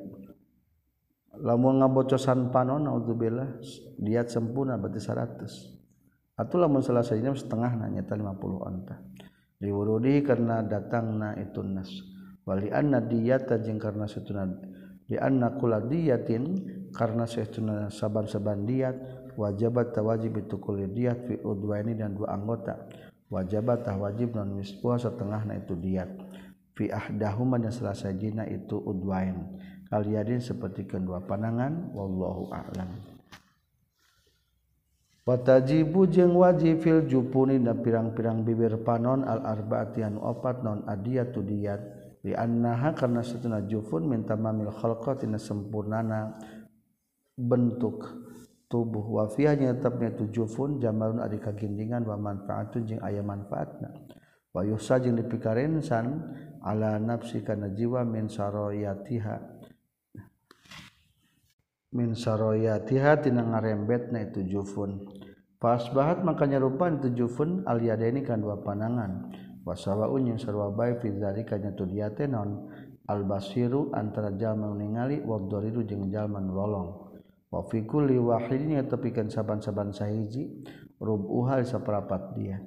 lamun ngabocosan panon naudzubillah diat sempurna berarti 100 atau lamun selesainya setengah nanya 50 onta diwurudi karena datangna itu nas. Wali anna diyata jeung karena satuna di anna kula diyatin karena satuna saban-saban diat wajibat tawajib itu kulit diat fi udwaini dan dua anggota. Wajibat wajib non mispuah setengah na itu diat fi ahdahuma dan selasajina itu udwain. Kalian seperti kedua panangan wallahu a'lam. Watajibu jeung wajib fil jupuni dan pirang-pirang bibir panon al arbaati anu opat non adiyatu diyat li annaha karena satuna jufun min tamamil khalqa tina sempurnana bentuk tubuh. Wa fiha tetapnya tu jufun jamalun ari kagindingan wa manfaatun jeung aya manfaatna. Wa yusa jeung dipikarensan ala nafsi kana jiwa min saroyatiha. Min saroyatiha tina ngarembet na itu jufun. Pas bahat makanya rupa itu jufun al yadaini kan dua panangan Wasawa yang sarwa bae fi dzalika nyatudiate non al basiru antara jalma ningali wa dhariru jeung jalma lolong wa fi kulli wahidin tepikeun saban-saban sahiji rubuhal saparapat dia.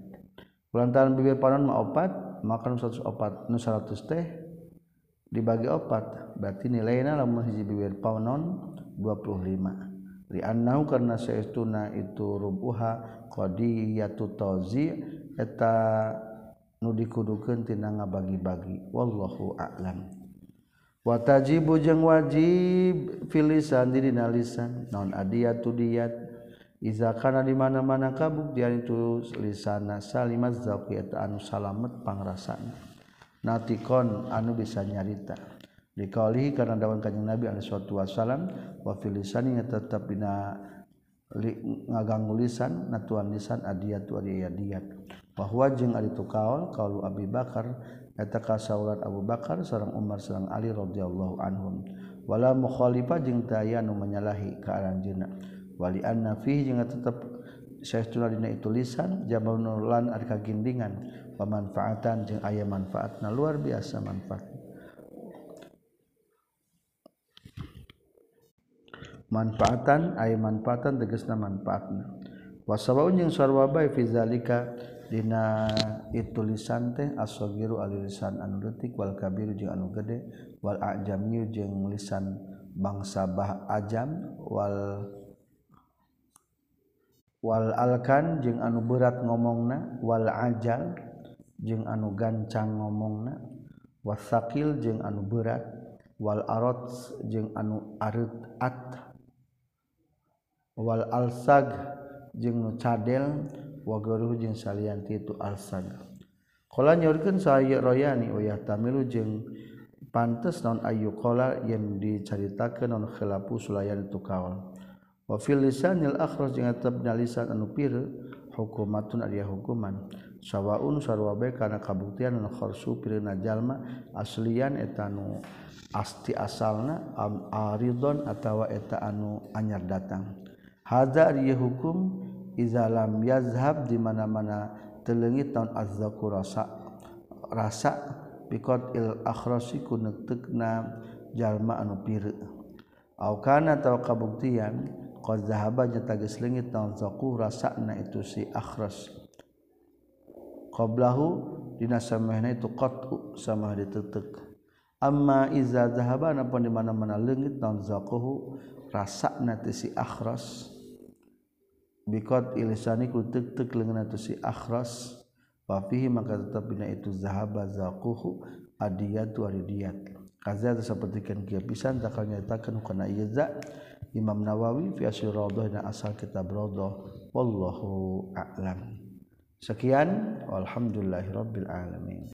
Kulantaran bibir panon maopat maka 104 nu 100 teh dibagi opat berarti nilainya lamun hiji bibir paunon 25 li annau karena saestuna itu rubuha qadiyatu tawzi eta nu dikudukeun tina ngabagi-bagi. Wallahu a'lam. Wa tajibu jeung wajib filisan di dina lisan naon adiyatu diyat. Iza kana di mana-mana kabuk dia itu lisana salimaz eta anu salamet pangrasana. Natikon anu bisa nyarita. Dikali karena dawan kanjeng Nabi alaihi salatu wasalam wa fil lisani tetap dina li, ngaganggu lisan natuan lisan adiyat wa adiat. Bahwa jeung ari tu kaul kaulu Abi Bakar eta kasaulat Abu Bakar sareng Umar sareng Ali radhiyallahu anhum. Wala mukhalifah jeung tayanu menyalahi ka aranjeunna. wali anna fi jeung tetep saestuna dina itu lisan jamalnulan ari kagindingan. Pamanfaatan jeung aya manfaatna luar biasa manfaat. Manfaatan aya manfaatan tegasna manfaatna. Wasawaun jeung sarwa bae fi zalika dina itu lisan teh asogiru alilisan anu leutik wal kabiru jeung anu gede wal ajamiu jeung lisan bangsa bah ajam wal wal alkan jeung anu berat ngomongna wal ajal jeung anu gancang ngomongna wasakil jeung anu berat wal arot jeung anu areat wal alsag jeung nu cadel wagaruh jeung salian itu alsag. Qala nyorkeun saya royani oh uyah tamilu jeung pantes non ayu qala yen dicaritakeun non khilafu sulayan itu kaul wa fil lisanil akhraj jeung tetep lisan anu pir hukumatun ari hukuman. Sawaun sarwa bae kana kabuktian anu kharsu pirna jalma aslian eta nu asti asalna am aridon atawa eta anu anyar datang. Hadza ari hukum iza lam yazhab di mana-mana telengit taun azzaku rasa rasa bikot il akhrasi kunektekna jalma anu pir. Au kana taw kabuktian qad zahaba nya tagis leungit tahun zaku rasana itu si akhras. Qablahu dina samehna itu qatu sama ditetek. Amma iza zahabana pun di mana-mana leungit naon zaquhu rasa nanti si akhras. Bikot ilisani ku tek tek leungeun tu si akhras. Wa fihi maka tetap dina itu zahaba zaquhu adiyatu adiyat kaza sapertikeun kieu pisan takal nyatakeun kana za Imam Nawawi fi asli Raudhah dan asal kitab Raudhah. Wallahu a'lam. Sekian. Walhamdulillahirabbil alamin.